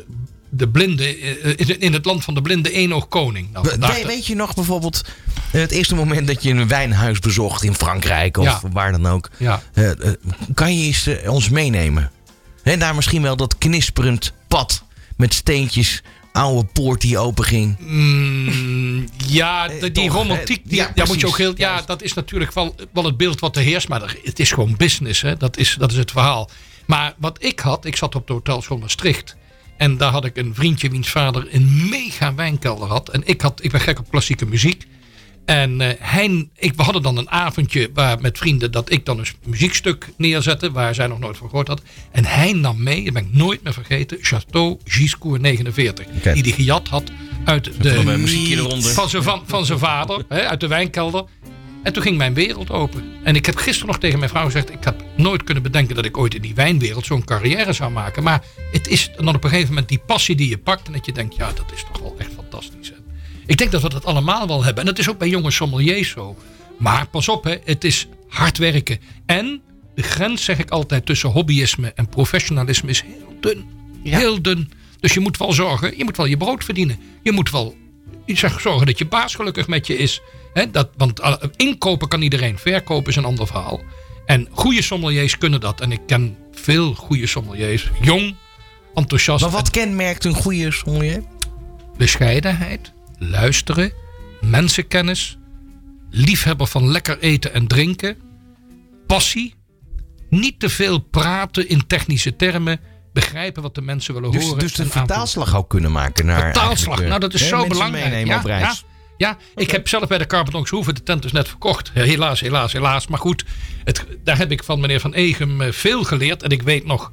de blinde, eh, in het land van de blinde één oog koning. Nou, weet, weet je nog bijvoorbeeld het eerste moment dat je een wijnhuis bezocht in Frankrijk of ja. waar dan ook? Ja. Uh, kan je eens uh, ons meenemen? En daar misschien wel dat knisperend pad met steentjes oude poort die open ging. Mm, ja, die, die romantiek, die, ja, moet je ook heel. Ja, dat is natuurlijk wel, wel het beeld wat er heerst. Maar het is gewoon business, hè? Dat, is, dat is het verhaal. Maar wat ik had, ik zat op de hotelschool Maastricht. En daar had ik een vriendje wiens vader een mega wijnkelder had. En ik, had, ik ben gek op klassieke muziek. En uh, hij, ik, we hadden dan een avondje waar, met vrienden dat ik dan een muziekstuk neerzette. Waar zij nog nooit van gehoord had. En hij nam mee, dat ben ik nooit meer vergeten. Chateau Giscourt 49. Okay. Die hij gejat had uit de, van, zijn, van, van zijn vader. Hè, uit de wijnkelder. En toen ging mijn wereld open. En ik heb gisteren nog tegen mijn vrouw gezegd... ik heb nooit kunnen bedenken dat ik ooit in die wijnwereld zo'n carrière zou maken. Maar het is dan op een gegeven moment die passie die je pakt... en dat je denkt, ja, dat is toch wel echt fantastisch. Hè? Ik denk dat we dat allemaal wel hebben. En dat is ook bij jonge sommeliers zo. Maar pas op, hè, het is hard werken. En de grens, zeg ik altijd, tussen hobbyisme en professionalisme is heel dun. Ja. Heel dun. Dus je moet wel zorgen, je moet wel je brood verdienen. Je moet wel zeg, zorgen dat je baas gelukkig met je is. He, dat, want inkopen kan iedereen, verkopen is een ander verhaal. En goede sommeliers kunnen dat. En ik ken veel goede sommeliers. Jong, enthousiast. Maar wat kenmerkt een goede sommelier? Bescheidenheid luisteren, mensenkennis, liefhebber van lekker eten en drinken, passie, niet te veel praten in technische termen, begrijpen wat de mensen willen dus, horen. Dus de vertaalslag ook kunnen maken naar. Vertaalslag, nou dat is zo belangrijk. Meenemen ja, op reis. Ja. Ja, ik heb zelf bij de Carpentons Hoeven de tent dus net verkocht. Helaas, helaas, helaas. Maar goed, het, daar heb ik van meneer Van Egem eh, veel geleerd. En ik weet nog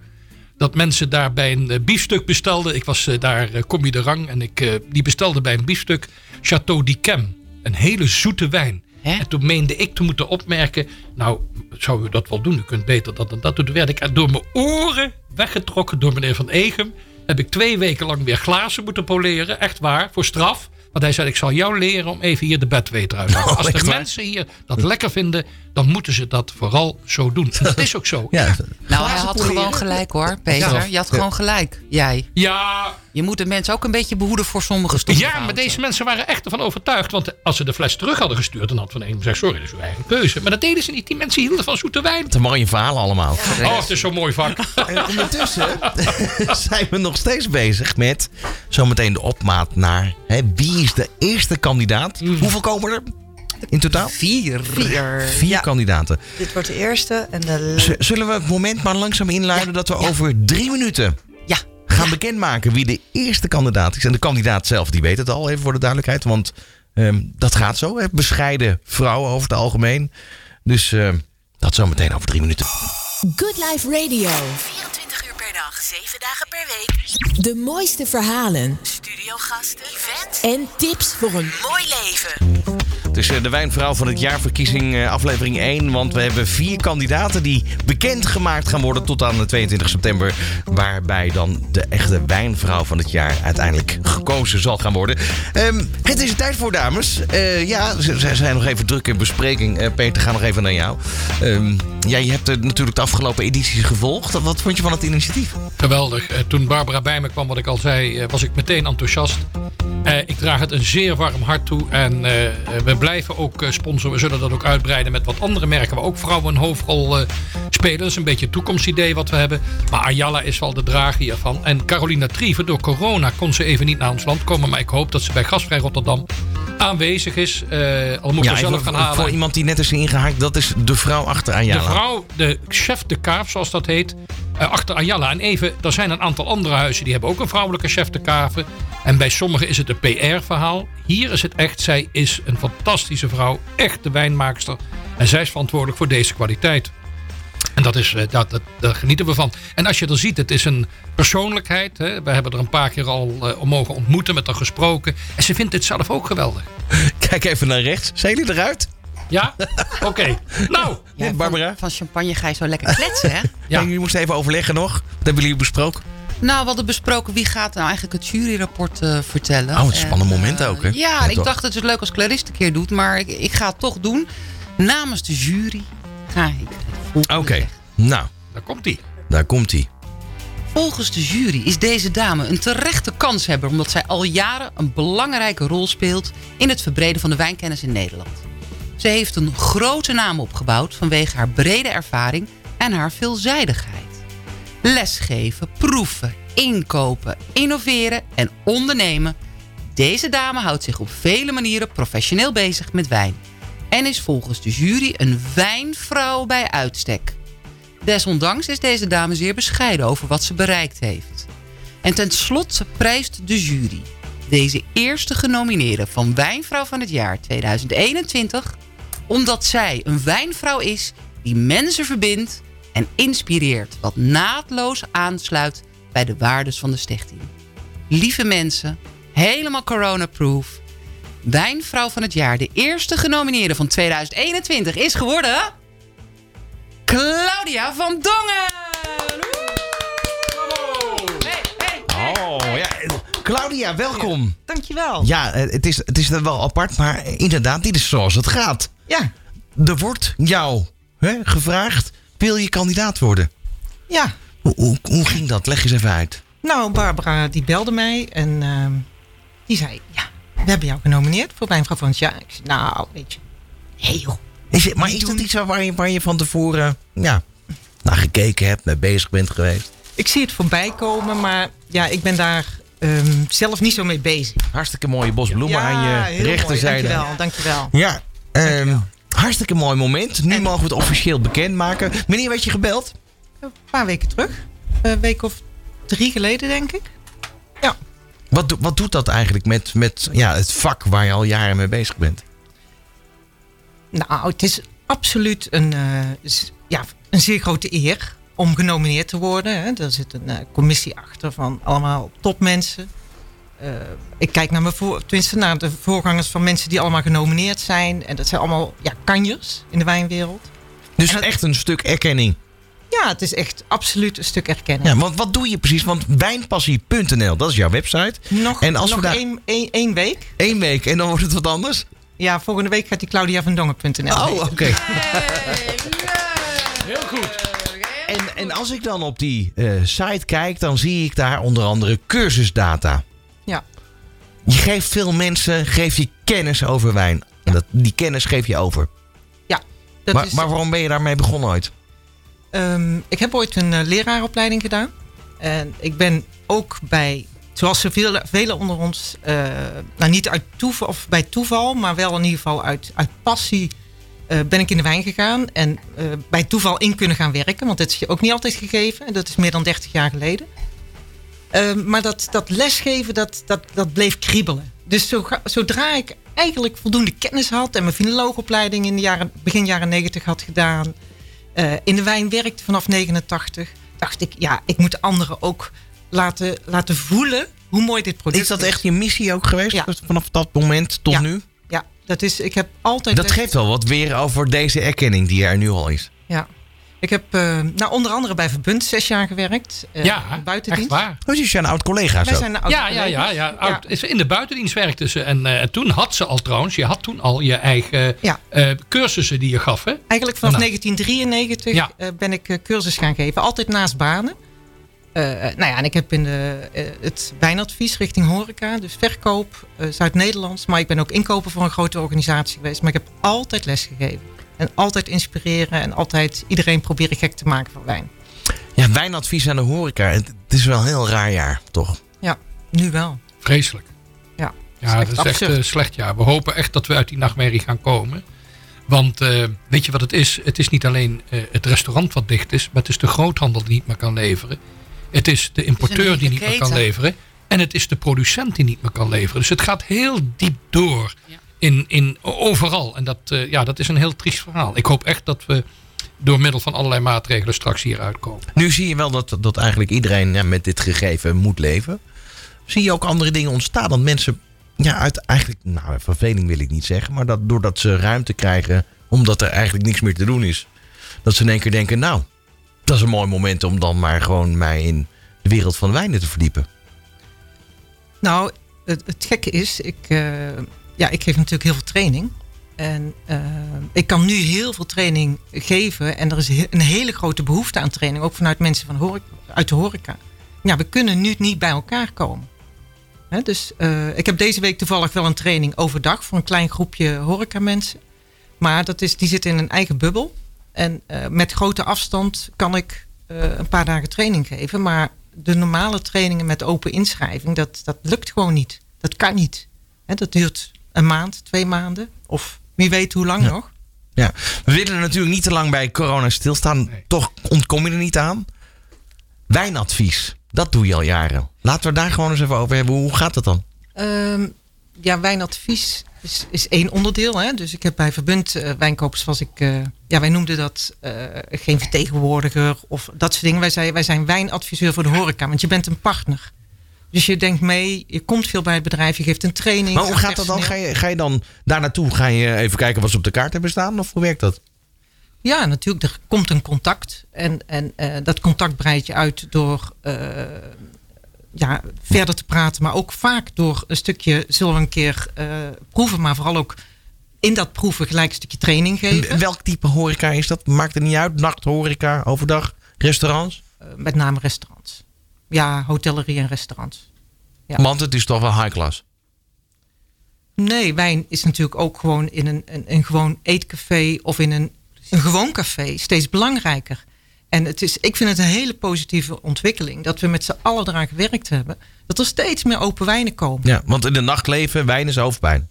dat mensen daar bij een eh, biefstuk bestelden. Ik was eh, daar Combi de Rang en ik, die bestelde bij een biefstuk Chateau d'Yquem. Een hele zoete wijn. En toen meende ik te moeten opmerken, nou zou u dat wel doen, u kunt beter dat en dat. Toen werd ik door mijn oren weggetrokken door meneer Van Egem. Heb ik twee weken lang weer glazen moeten poleren, echt waar, voor straf. Want hij zei, ik zal jou leren om even hier de bedweter uit te halen. [laughs] Als de mensen hier dat lekker vinden, dan moeten ze dat vooral zo doen. [laughs] Dat is ook zo. Ja. Nou, hij had gewoon gelijk hoor, Peter. Je had gewoon gelijk, jij. Ja. Je moet de mensen ook een beetje behoeden voor sommige stoffen. Ja, maar deze mensen waren echt ervan overtuigd. Want als ze de fles terug hadden gestuurd, dan had Van een gezegd, sorry, dat is uw eigen keuze. Maar dat deden ze niet. Die mensen hielden van zoete wijn. Te mooie verhalen allemaal. oh, het is zo'n mooi vak. [laughs] En ondertussen [laughs] zijn we nog steeds bezig met zometeen de opmaat naar hè, wie is de eerste kandidaat. Mm. Hoeveel komen er? In totaal? Vier. Vier, Vier kandidaten. Dit wordt de eerste. En de... Zullen we het moment maar langzaam inluiden dat we over drie minuten ja. gaan bekendmaken wie de eerste kandidaat is. En de kandidaat zelf, die weet het al, even voor de duidelijkheid. Want ehm, dat gaat zo. Hè? Bescheiden vrouwen over het algemeen. Dus uh, dat zometeen over drie minuten. Good Life Radio. 24 uur per dag, 7 dagen per week. De mooiste verhalen. Studiogasten. Events. En tips voor een mooi leven. Is de wijnvrouw van het jaarverkiezing eh, aflevering 1. Want we hebben vier kandidaten die bekendgemaakt gaan worden tot aan de 22 september. Waarbij dan de echte wijnvrouw van het jaar uiteindelijk gekozen zal gaan worden. Um, het is tijd voor, dames. Uh, ja, ze zijn nog even druk in bespreking. Peter, ga nog even naar jou. Um, ja, je hebt natuurlijk de afgelopen edities gevolgd. Wat vond je van het initiatief? Geweldig. toen Barbara bij me kwam, wat ik al zei, was ik meteen enthousiast. ik draag het een zeer warm hart toe. En we blijven ook eh, sponsoren. We zullen dat ook uitbreiden met wat andere merken waar ook vrouwen een hoofdrol uh, spelen. Dat is een beetje het toekomstidee wat we hebben. Maar Ayala is wel de drager hiervan. En Carolina Trieven, door corona kon ze even niet naar ons land komen. Maar ik hoop dat ze bij Gasvrij Rotterdam aanwezig is. Uh, al moet ja, zelf gaan halen. Voor iemand die net is ingehaakt, dat is de vrouw achter Ayala. De vrouw, de chef de kaaf, zoals dat heet. Uh, achter Ayala. En even, er zijn een aantal andere huizen die hebben ook een vrouwelijke chef de kaven. En bij sommigen is het een PR-verhaal. Hier is het echt, zij is een fantastische vrouw. Echt de wijnmaakster. En zij is verantwoordelijk voor deze kwaliteit. En dat is, eh, dat, dat, daar genieten we van. En als je er ziet, het is een persoonlijkheid. Hè. We hebben er een paar keer al uh, mogen ontmoeten, met haar gesproken. En ze vindt het zelf ook geweldig. [laughs] Kijk even naar rechts. Zijn jullie eruit? Ja? Oké. [laughs] Nou, ja, Barbara. Van, van, champagne ga je zo lekker kletsen, hè? [laughs] ja. En jullie moesten even overleggen nog. Wat hebben jullie besproken? Nou, we hadden besproken wie gaat nou eigenlijk het juryrapport uh, vertellen. Oh, een spannend moment ook, hè? Ja, ik dacht het is leuk als Clarisse een keer doet. Maar ik, ik, ga het toch doen. Namens de jury ga ik Oké, nou. Daar komt hij. Daar komt hij. Volgens de jury is deze dame een terechte kanshebber... omdat zij al jaren een belangrijke rol speelt... in het verbreden van de wijnkennis in Nederland. Ze heeft een grote naam opgebouwd vanwege haar brede ervaring en haar veelzijdigheid. Lesgeven, proeven, inkopen, innoveren en ondernemen. Deze dame houdt zich op vele manieren professioneel bezig met wijn en is volgens de jury een wijnvrouw bij uitstek. Desondanks is deze dame zeer bescheiden over wat ze bereikt heeft. En tenslotte prijst de jury deze eerste genomineerde van Wijnvrouw van het jaar 2021... omdat zij een wijnvrouw is die mensen verbindt en inspireert... wat naadloos aansluit bij de waardes van de stichting. Lieve mensen, helemaal corona-proof... Wijnvrouw van het jaar. De eerste genomineerde van 2021 is geworden... Claudia van Dongen! Oh, ja. Claudia, welkom. dankjewel. Ja, het is, het is wel apart, maar inderdaad, dit is zoals het gaat. Ja. Er wordt jou hè, gevraagd, wil je kandidaat worden? Ja. Hoe, hoe, hoe, ging dat? Leg eens even uit. Nou, Barbara die belde mij en uh, die zei, ja, we hebben jou genomineerd voor Wijnvrouw van het jaar. Ik zei, nou, weet je, hey joh. Is het, maar is dat iets waar je, waar je van tevoren ja, naar gekeken hebt, mee bezig bent geweest? Ik zie het voorbij komen, maar ja, ik ben daar um, zelf niet zo mee bezig. Hartstikke mooie bos bloemen ja, aan je rechterzijde. Dankjewel, dankjewel. Ja, um, hartstikke mooi moment. Nu mogen we het officieel bekendmaken. Meneer, werd je gebeld? Een paar weken terug. Een week of drie geleden, denk ik. Ja. Wat, wat doet dat eigenlijk met, met ja, het vak waar je al jaren mee bezig bent? Nou, het is absoluut een, uh, ja, een zeer grote eer om genomineerd te worden. Hè. Er zit een uh, commissie achter van allemaal topmensen. Uh, ik kijk naar, mijn voor, tenminste naar de voorgangers van mensen die allemaal genomineerd zijn. En dat zijn allemaal ja, kanjers in de wijnwereld. Dus echt een stuk erkenning. Ja, het is echt absoluut een stuk erkenning. Ja, want wat doe je precies? Want wijnpassie.nl, dat is jouw website. Nog, en als nog we daar... één, één, één week. Eén week en dan wordt het wat anders? Ja, volgende week gaat die claudiavandongen.nl. Oh, oké. Heel goed. En, als ik dan op die uh, site kijk, dan zie ik daar onder andere cursusdata. Ja. Je geeft veel mensen, geef je kennis over wijn. Dat, die kennis geef je over. Ja. Dat maar, is... maar waarom ben je daarmee begonnen ooit? Um, ik heb ooit een uh, leraaropleiding gedaan. En ik ben ook bij zoals vele, velen onder ons, uh, nou niet uit toeval, of bij toeval, maar wel in ieder geval uit, uit passie, uh, ben ik in de wijn gegaan. En uh, bij toeval in kunnen gaan werken, want dat is je ook niet altijd gegeven. En dat is meer dan 30 jaar geleden. Ehm, maar dat, dat lesgeven, dat, dat, dat bleef kriebelen. Dus zo, zodra ik eigenlijk voldoende kennis had en mijn filoloogopleiding in de jaren, begin jaren 90 had gedaan, in de wijn werkte vanaf 89, dacht ik, ja, ik moet anderen ook laten, laten voelen hoe mooi dit product is. dat echt je missie ook geweest vanaf dat moment tot nu? Dat is, ik heb altijd... Dat geeft wel wat weer over deze erkenning die er nu al is. Ja, ik heb uh, nou, onder andere bij Verbund zes jaar gewerkt. Uh, ja, buitendienst. echt waar. Oh, dus zijn oud-collega's Wij zijn oud ja, ja, ja, ja, oud, ja. In de buitendienst werkte ze. En uh, toen had ze al trouwens, je had toen al je eigen ja. cursussen die je gaf. Hè? Eigenlijk vanaf 1993 ja. ben ik cursus gaan geven. Altijd naast banen. Uh, nou ja, en ik heb in de, uh, het wijnadvies richting horeca, dus verkoop, uh, Zuid-Nederlands. Maar ik ben ook inkoper voor een grote organisatie geweest. Maar ik heb altijd lesgegeven. En altijd inspireren en altijd iedereen proberen gek te maken van wijn. Ja, wijnadvies aan de horeca. Het is wel een heel raar jaar, toch? Ja, nu wel. Vreselijk. Ja, ja dat is echt, echt slecht jaar. We hopen echt dat we uit die nachtmerrie gaan komen. Want weet je wat het is? Het is niet alleen het restaurant wat dicht is, maar het is de groothandel die niet meer kan leveren. Het is de importeur die niet meer kan leveren. En het is de producent die niet meer kan leveren. Dus het gaat heel diep door. In, in, overal. En dat, uh, ja, dat is een heel triest verhaal. Ik hoop echt dat we door middel van allerlei maatregelen straks hier uitkomen. Nu zie je wel dat, dat eigenlijk iedereen ja, met dit gegeven moet leven. Zie je ook andere dingen ontstaan? Dat mensen ja, uit eigenlijk, nou verveling wil ik niet zeggen. Maar dat doordat ze ruimte krijgen omdat er eigenlijk niks meer te doen is. Dat ze in één keer denken, nou, dat is een mooi moment om dan maar gewoon mij in de wereld van wijnen te verdiepen. Nou, het, gekke is, ik, uh, ja, ik geef natuurlijk heel veel training. En uh, ik kan nu heel veel training geven. En er is een hele grote behoefte aan training. Ook vanuit mensen van horeca, uit de horeca. Ja, we kunnen nu niet bij elkaar komen. Dus uh, ik heb deze week toevallig wel een training overdag voor een klein groepje horeca mensen. Maar dat is, die zitten in een eigen bubbel. En uh, met grote afstand kan ik uh, een paar dagen training geven. Maar de normale trainingen met open inschrijving, dat, dat lukt gewoon niet. Dat kan niet. He, dat duurt een maand, twee maanden. Of wie weet hoe lang nog. Ja, we willen natuurlijk niet te lang bij corona stilstaan. Toch ontkom je er niet aan. Wijnadvies, dat doe je al jaren. Laten we daar gewoon eens even over hebben. Hoe gaat dat dan? Um, ja, wijnadvies is, is één onderdeel. Hè? Dus ik heb bij Verbund uh, Wijnkopers was ik, uh, ja, wij noemden dat uh, geen vertegenwoordiger of dat soort dingen. Wij, zei, wij zijn wijnadviseur voor de horeca, want je bent een partner. Dus je denkt mee, je komt veel bij het bedrijf, je geeft een training. Maar hoe gaat dat dan? Ga je, ga je dan daar naartoe? Ga je even kijken wat ze op de kaart hebben staan? Of hoe werkt dat? Ja, natuurlijk. Er komt een contact. En, en dat contact breid je uit door ja, verder te praten. Maar ook vaak door een stukje zullen we een keer uh, proeven. Maar vooral ook in dat proeven gelijk een stukje training geven. En welk type horeca is dat? Maakt het niet uit? Nachthoreca, overdag, restaurants? Uh, met name restaurants. Ja, hotellerie en restaurants. Ja. Want het is toch wel high class? Nee, wijn is natuurlijk ook gewoon in een, een, een gewoon eetcafé of in een, een gewoon café steeds belangrijker. En het is, ik vind het een hele positieve ontwikkeling dat we met z'n allen eraan gewerkt hebben. Dat er steeds meer open wijnen komen. Ja, want in de nachtleven, wijn is hoofdpijn.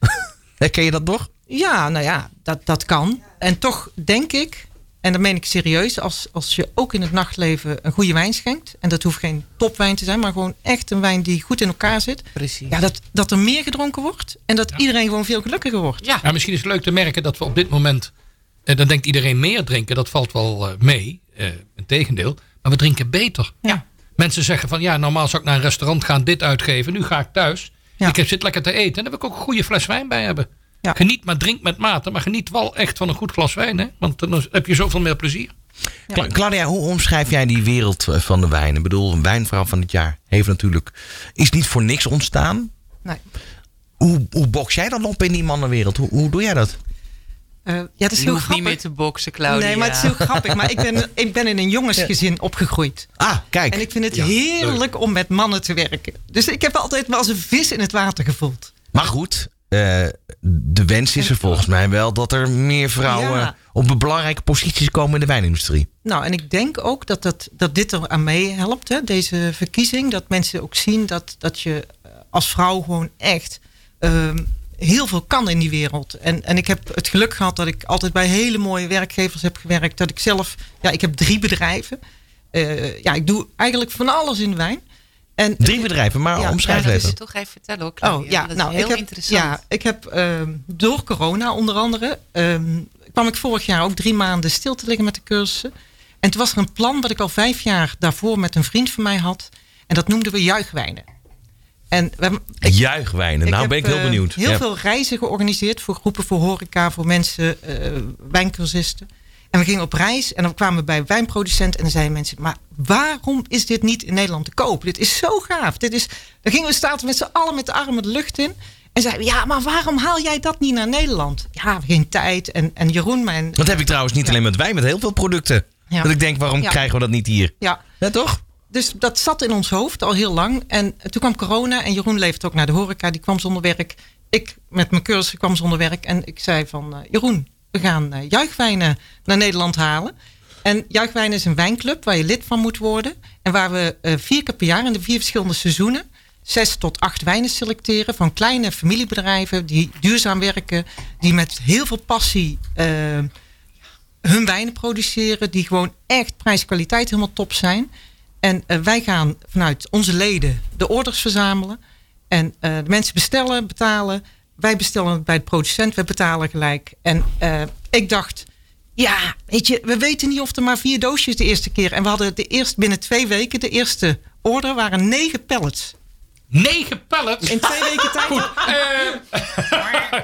[laughs] Herken je dat toch? Ja, nou ja, dat, dat kan. En toch denk ik En dat meen ik serieus. Als, als je ook in het nachtleven een goede wijn schenkt. En dat hoeft geen topwijn te zijn. Maar gewoon echt een wijn die goed in elkaar zit. Precies. Ja, dat, dat er meer gedronken wordt. En dat iedereen gewoon veel gelukkiger wordt. Ja. ja. misschien is het leuk te merken dat we op dit moment... En dan denkt iedereen meer drinken. Dat valt wel mee. Uh, een tegendeel. Maar we drinken beter. Ja. Mensen zeggen van ja, normaal zou ik naar een restaurant gaan dit uitgeven. Nu ga ik thuis. Ik heb zit lekker te eten. En daar wil ik ook een goede fles wijn bij hebben. Ja. Geniet, maar drink met mate. Maar geniet wel echt van een goed glas wijn. Hè? Want dan heb je zoveel meer plezier. Ja. Claudia, hoe omschrijf jij die wereld eh, van de wijn? Ik bedoel, een wijnvrouw van het jaar heeft natuurlijk... is niet voor niks ontstaan. Nee. Hoe, hoe box jij dan op in die mannenwereld? Hoe, hoe doe jij dat? Uh, ja, dat is heel grappig. niet meer te boksen, Claudia. Nee, maar het is heel grappig. Maar ik ben, [laughs] ik ben in een jongensgezin opgegroeid. Ah, kijk. En ik vind het heerlijk om met mannen te werken. Dus ik heb altijd wel als een vis in het water gevoeld. Maar goed, uh, de wens is er volgens mij wel dat er meer vrouwen op belangrijke posities komen in de wijnindustrie. Nou, en ik denk ook dat, dat, dat dit er aan meehelpt, hè, deze verkiezing. Dat mensen ook zien dat, dat je als vrouw gewoon echt uh, heel veel kan in die wereld. En, en ik heb het geluk gehad dat ik altijd bij hele mooie werkgevers heb gewerkt. Dat ik zelf, ja, ik heb drie bedrijven. Uh, ja, ik doe eigenlijk van alles in de wijn. En, Drie bedrijven, maar ja, omschrijf ja, even. toch even vertellen ook. Oh, ja, dat nou, heel ik heb, interessant. Ja, ik heb uh, door corona onder andere... Um, kwam ik vorig jaar ook drie maanden stil te liggen met de cursussen. En toen was er een plan wat ik al vijf jaar daarvoor met een vriend van mij had. En dat noemden we juichwijnen. En we, ik, Juichwijnen, nou ben ik heel uh, benieuwd. Heel veel reizen georganiseerd voor groepen, voor horeca, voor mensen, uh, wijncursisten. En we gingen op reis en dan kwamen we bij wijnproducent en dan zeiden mensen: Maar waarom is dit niet in Nederland te koop? Dit is zo gaaf. Dit is, dan gingen we staan met z'n allen met de armen de lucht in. En zeiden ja, maar waarom haal jij dat niet naar Nederland? Ja, geen tijd. En, en Jeroen, mijn. Dat heb ik trouwens niet alleen met wijn, met heel veel producten. Ja. Dat ik denk, waarom krijgen we dat niet hier? Ja. ja, toch? Dus dat zat in ons hoofd al heel lang. En toen kwam corona en Jeroen leefde ook naar de horeca. Die kwam zonder werk. Ik met mijn cursus kwam zonder werk. En ik zei van, uh, Jeroen, we gaan uh, juichwijnen naar Nederland halen. En Juichwijn is een wijnclub waar je lid van moet worden. En waar we uh, vier keer per jaar in de vier verschillende seizoenen zes tot acht wijnen selecteren van kleine familiebedrijven die duurzaam werken, die met heel veel passie hun wijnen produceren, die gewoon echt prijs-kwaliteit helemaal top zijn. En uh, wij gaan vanuit onze leden de orders verzamelen. En uh, de mensen bestellen, betalen. Wij bestellen bij de producent, we betalen gelijk. En ik dacht, ja, weet je, we weten niet of er maar vier doosjes de eerste keer. En we hadden de eerst binnen twee weken, de eerste order waren negen pallets. Negen pallets? In twee weken tijd. Goed. [laughs]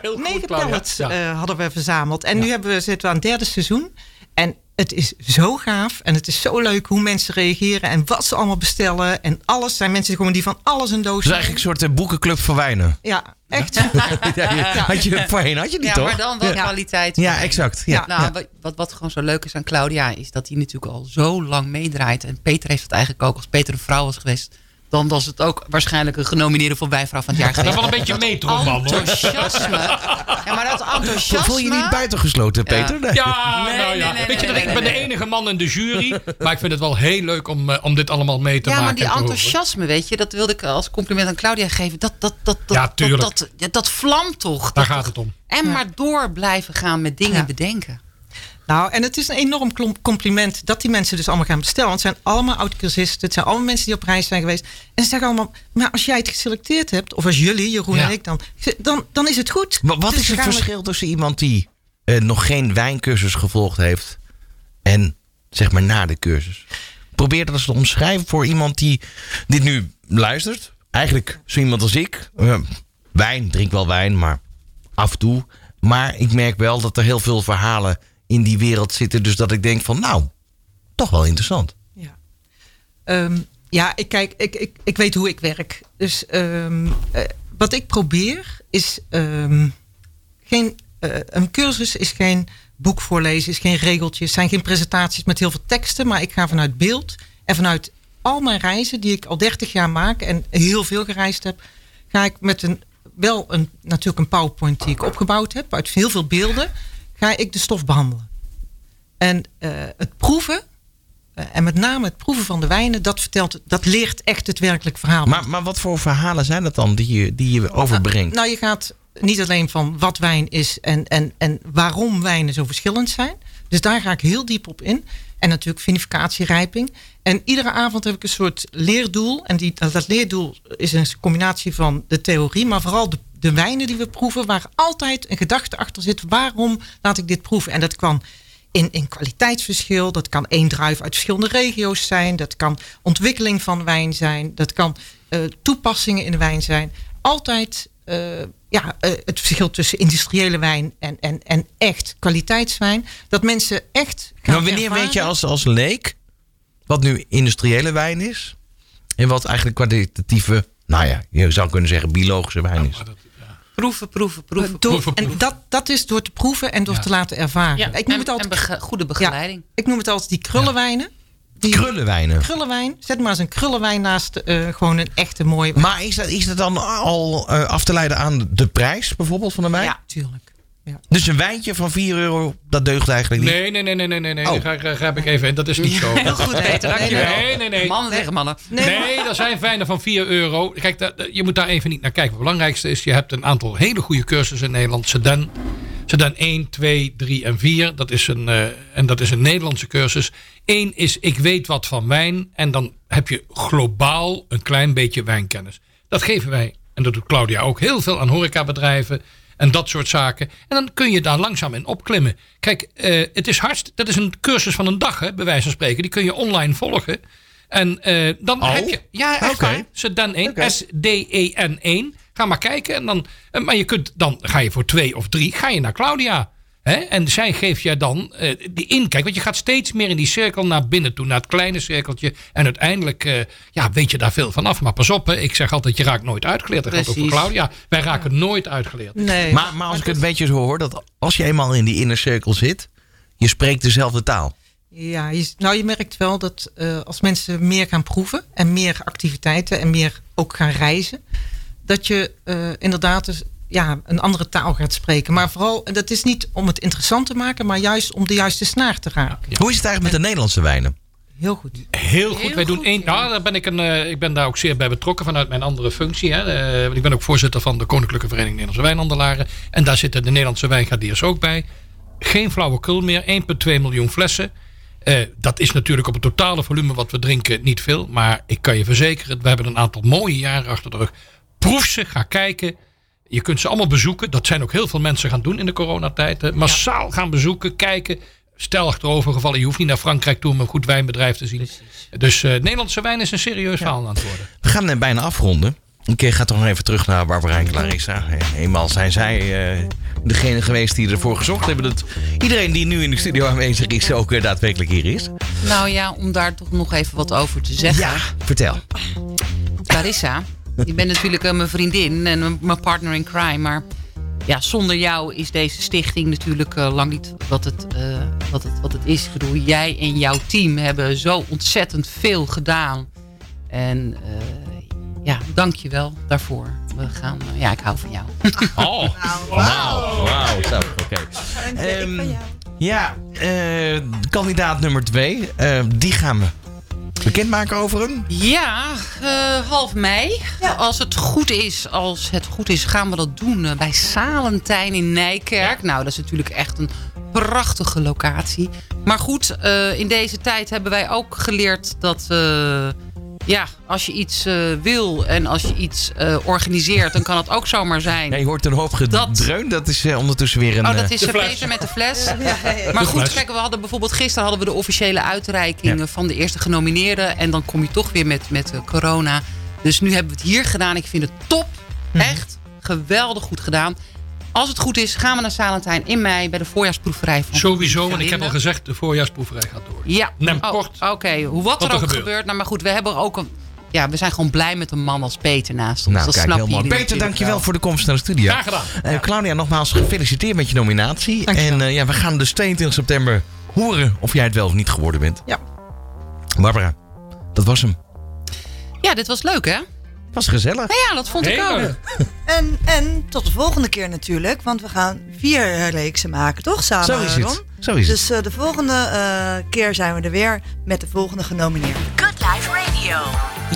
Uh, negen goed, pallets ja. hadden we verzameld. En ja. nu hebben we, zitten we aan het derde seizoen. En het is zo gaaf en het is zo leuk hoe mensen reageren en wat ze allemaal bestellen. En alles zijn mensen gewoon die van alles een doos. Het is eigenlijk een soort uh, boekenclub voor wijnen. Ja, echt. [laughs] ja, Had je voorheen had je die ja, toch? maar dan wel kwaliteit. Ja, exact. Ja. Nou, wat, wat gewoon zo leuk is aan Claudia is dat hij natuurlijk al zo lang meedraait. En Peter heeft het eigenlijk ook. Als Peter een vrouw was geweest, dan was het ook waarschijnlijk een genomineerde voor wijnvrouw van het jaar geweest. Dat wel een beetje metro, man. Enthousiasme. Ja, maar dat enthousiasme. Voel je niet buitengesloten, Peter? Nee. Ja, nee, nou ja. Nee, Weet je, ik ben de enige man in de jury. Maar ik vind het wel heel leuk om, om dit allemaal mee te ja, maken. Ja, maar die enthousiasme, weet je, dat wilde ik als compliment aan Claudia geven. Dat, dat, dat, dat, ja, tuurlijk. dat, dat, dat vlamt toch. Daar gaat het om. En maar door blijven gaan met dingen bedenken. Nou, en het is een enorm compliment dat die mensen dus allemaal gaan bestellen. Want het zijn allemaal oud-cursisten. Het zijn allemaal mensen die op reis zijn geweest. En ze zeggen allemaal, maar als jij het geselecteerd hebt... of als jullie, Jeroen ja. en ik dan, dan... Dan is het goed. Maar wat dus is het verschil tussen iemand die uh, nog geen wijncursus gevolgd heeft... en zeg maar na de cursus? Probeer dat eens te omschrijven voor iemand die dit nu luistert. Eigenlijk zo iemand als ik. Uh, wijn, drink wel wijn, maar af en toe. Maar ik merk wel dat er heel veel verhalen in die wereld zitten. Dus dat ik denk van nou, toch wel interessant. Ja, um, ja ik, kijk, ik, ik, ik weet hoe ik werk. Dus um, uh, wat ik probeer is um, geen, uh, een cursus is geen boek voorlezen, is geen regeltjes, zijn geen presentaties met heel veel teksten. Maar ik ga vanuit beeld en vanuit al mijn reizen die ik al 30 jaar maak en heel veel gereisd heb, ga ik met een wel een, natuurlijk een PowerPoint die ik opgebouwd heb uit heel veel beelden ga ik de stof behandelen. En uh, het proeven, uh, en met name het proeven van de wijnen, dat, vertelt, dat leert echt het werkelijk verhaal. Maar, maar wat voor verhalen zijn dat dan die je, die je overbrengt? Nou, je gaat niet alleen van wat wijn is en, en, en waarom wijnen zo verschillend zijn. Dus daar ga ik heel diep op in. En natuurlijk vinificatierijping. En iedere avond heb ik een soort leerdoel. En die, dat leerdoel is een combinatie van de theorie, maar vooral de, de wijnen die we proeven, waar altijd een gedachte achter zit. Waarom laat ik dit proeven? En dat kan in, in kwaliteitsverschil. Dat kan één druif uit verschillende regio's zijn. Dat kan ontwikkeling van wijn zijn. Dat kan uh, toepassingen in de wijn zijn. Altijd uh, ja, uh, het verschil tussen industriële wijn en, en, en echt kwaliteitswijn. Dat mensen echt. Maar wanneer ervaren. weet je als, als leek wat nu industriële wijn is? En wat eigenlijk kwalitatieve, nou ja, je zou kunnen zeggen biologische wijn is. Proeven, proeven, proeven. Door, proeven, En dat, dat is door te proeven en door ja. te laten ervaren. Ja. Ik noem en, het altijd, bege goede begeleiding. Ja, ik noem het altijd die krullenwijnen. Die krullenwijnen. Krullenwijn. Zet maar eens een krullenwijn naast uh, gewoon een echte mooie wijn. Maar is dat, is dat dan al uh, af te leiden aan de prijs bijvoorbeeld van de wijn? Ja, tuurlijk. Ja. Dus een wijntje van 4 euro, dat deugt eigenlijk niet? Nee, nee, nee, nee, nee, nee. nee. Oh. Daar ga, ga ik even in. Dat is niet zo. Heel goed, Peter. Dankjewel. Nee, nee, nee. Mannen tegen mannen. Nee, nee er zijn wijnen van 4 euro. Kijk, dat, je moet daar even niet naar kijken. Het belangrijkste is, je hebt een aantal hele goede cursussen in Nederland. Sedan, Sedan 1, 2, 3 en 4. Dat is een, uh, en dat is een Nederlandse cursus. Eén is, ik weet wat van wijn. En dan heb je globaal een klein beetje wijnkennis. Dat geven wij, en dat doet Claudia ook, heel veel aan horecabedrijven en dat soort zaken. En dan kun je daar langzaam in opklimmen. Kijk, uh, het is hartst, dat is een cursus van een dag, hè, bij wijze van spreken. Die kun je online volgen. En uh, dan oh. heb je. Ja, echt okay. waar. Sedan 1. Okay. S-D-E-N 1. Ga maar kijken. En dan, maar je kunt, dan ga je voor twee of drie. Ga je naar Claudia. Hè? En zij geeft je dan uh, die inkijk. Want je gaat steeds meer in die cirkel naar binnen toe. Naar het kleine cirkeltje. En uiteindelijk uh, ja, weet je daar veel van af. Maar pas op, hè. ik zeg altijd, je raakt nooit uitgeleerd. Dat geldt ook voor Claudia. Wij raken ja. nooit uitgeleerd. Nee. Maar, maar als ik het een beetje zo hoor. Dat als je eenmaal in die innercirkel zit. Je spreekt dezelfde taal. Ja, je, nou je merkt wel dat uh, als mensen meer gaan proeven. En meer activiteiten. En meer ook gaan reizen. Dat je inderdaad dus ja, een andere taal gaat spreken. Maar vooral, dat is niet om het interessant te maken, maar juist om de juiste snaar te raken. Ja. Hoe is het eigenlijk met de Nederlandse wijnen? Heel goed. Heel goed. Heel Wij doen één. Nou, daar ben ik, een, uh, ik ben daar ook zeer bij betrokken vanuit mijn andere functie. Hè. Uh, ik ben ook voorzitter van de Koninklijke Vereniging Nederlandse Wijnhandelaren. En daar zitten de Nederlandse wijngaardiers ook bij. Geen flauwekul meer. 1,2 miljoen flessen. Uh, dat is natuurlijk op het totale volume wat we drinken niet veel. Maar ik kan je verzekeren, we hebben een aantal mooie jaren achter de rug. Proef ze, ga kijken. Je kunt ze allemaal bezoeken. Dat zijn ook heel veel mensen gaan doen in de coronatijd. Massaal gaan bezoeken, kijken. Stel achterover gevallen, je hoeft niet naar Frankrijk toe om een goed wijnbedrijf te zien. Precies. Dus uh, Nederlandse wijn is een serieus ja. verhaal aan het worden. We gaan bijna afronden. Een keer gaat toch nog even terug naar Barbara en Clarissa. Eenmaal zijn zij uh, degene geweest die ervoor gezorgd hebben dat iedereen die nu in de studio aanwezig is ook uh, daadwerkelijk hier is. Nou ja, om daar toch nog even wat over te zeggen. Ja, vertel. Clarissa, je bent natuurlijk mijn vriendin en mijn partner in crime. Maar ja, zonder jou is deze stichting natuurlijk uh, lang niet wat het, uh, wat, het, wat het is. Ik bedoel, jij en jouw team hebben zo ontzettend veel gedaan. En uh, ja, dank je wel daarvoor. We gaan, ja, ik hou van jou. Oh, wauw. Wauw, zo, oké. Okay. Um, ja, kandidaat nummer twee, die gaan we bekendmaken over hem? Ja, uh, half mei. Ja. Als het goed is, als het goed is, gaan we dat doen uh, bij Salentijn in Nijkerk. Ja. Nou, dat is natuurlijk echt een prachtige locatie. Maar goed, uh, in deze tijd hebben wij ook geleerd dat ja, als je iets uh, wil en als je iets uh, organiseert, dan kan het ook zomaar zijn. Ja, je hoort een hoop gedreun. Dat, dat is uh, ondertussen weer een. Oh, dat is de Peter met de fles. Ja, ja, maar goed, kijk, we hadden bijvoorbeeld gisteren hadden we de officiële uitreiking van de eerste genomineerden. En dan kom je toch weer met, met corona. Dus nu hebben we het hier gedaan. Ik vind het top. Echt geweldig goed gedaan. Als het goed is, gaan we naar Salentijn in mei bij de voorjaarsproeverij. Van Sowieso, want ik heb al gezegd, de voorjaarsproeverij gaat door. Ja, Neem oh, kort. Oké, okay. hoe wat, wat er ook gebeurt. gebeurt. Nou, maar goed, we hebben ook een. Ja, we zijn gewoon blij met een man als Peter naast ons. Nou, dat kijk, snap heel mooi. Peter, dankjewel voor de komst naar de studio. Graag gedaan. Uh, Claudia, nogmaals gefeliciteerd met je nominatie. En uh, ja, we gaan dus 22 september horen of jij het wel of niet geworden bent. Ja. Barbara, dat was hem. Ja, dit was leuk hè? Was gezellig. Ja, ja dat vond ik ook. [laughs] En, en tot de volgende keer natuurlijk. Want we gaan vier reeksen maken, toch? Samen, Zo is het. Zo is dus uh, de volgende uh, keer zijn we er weer met de volgende genomineerden. Good Life Radio.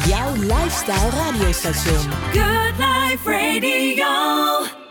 Jouw lifestyle radiostation. Good Life Radio.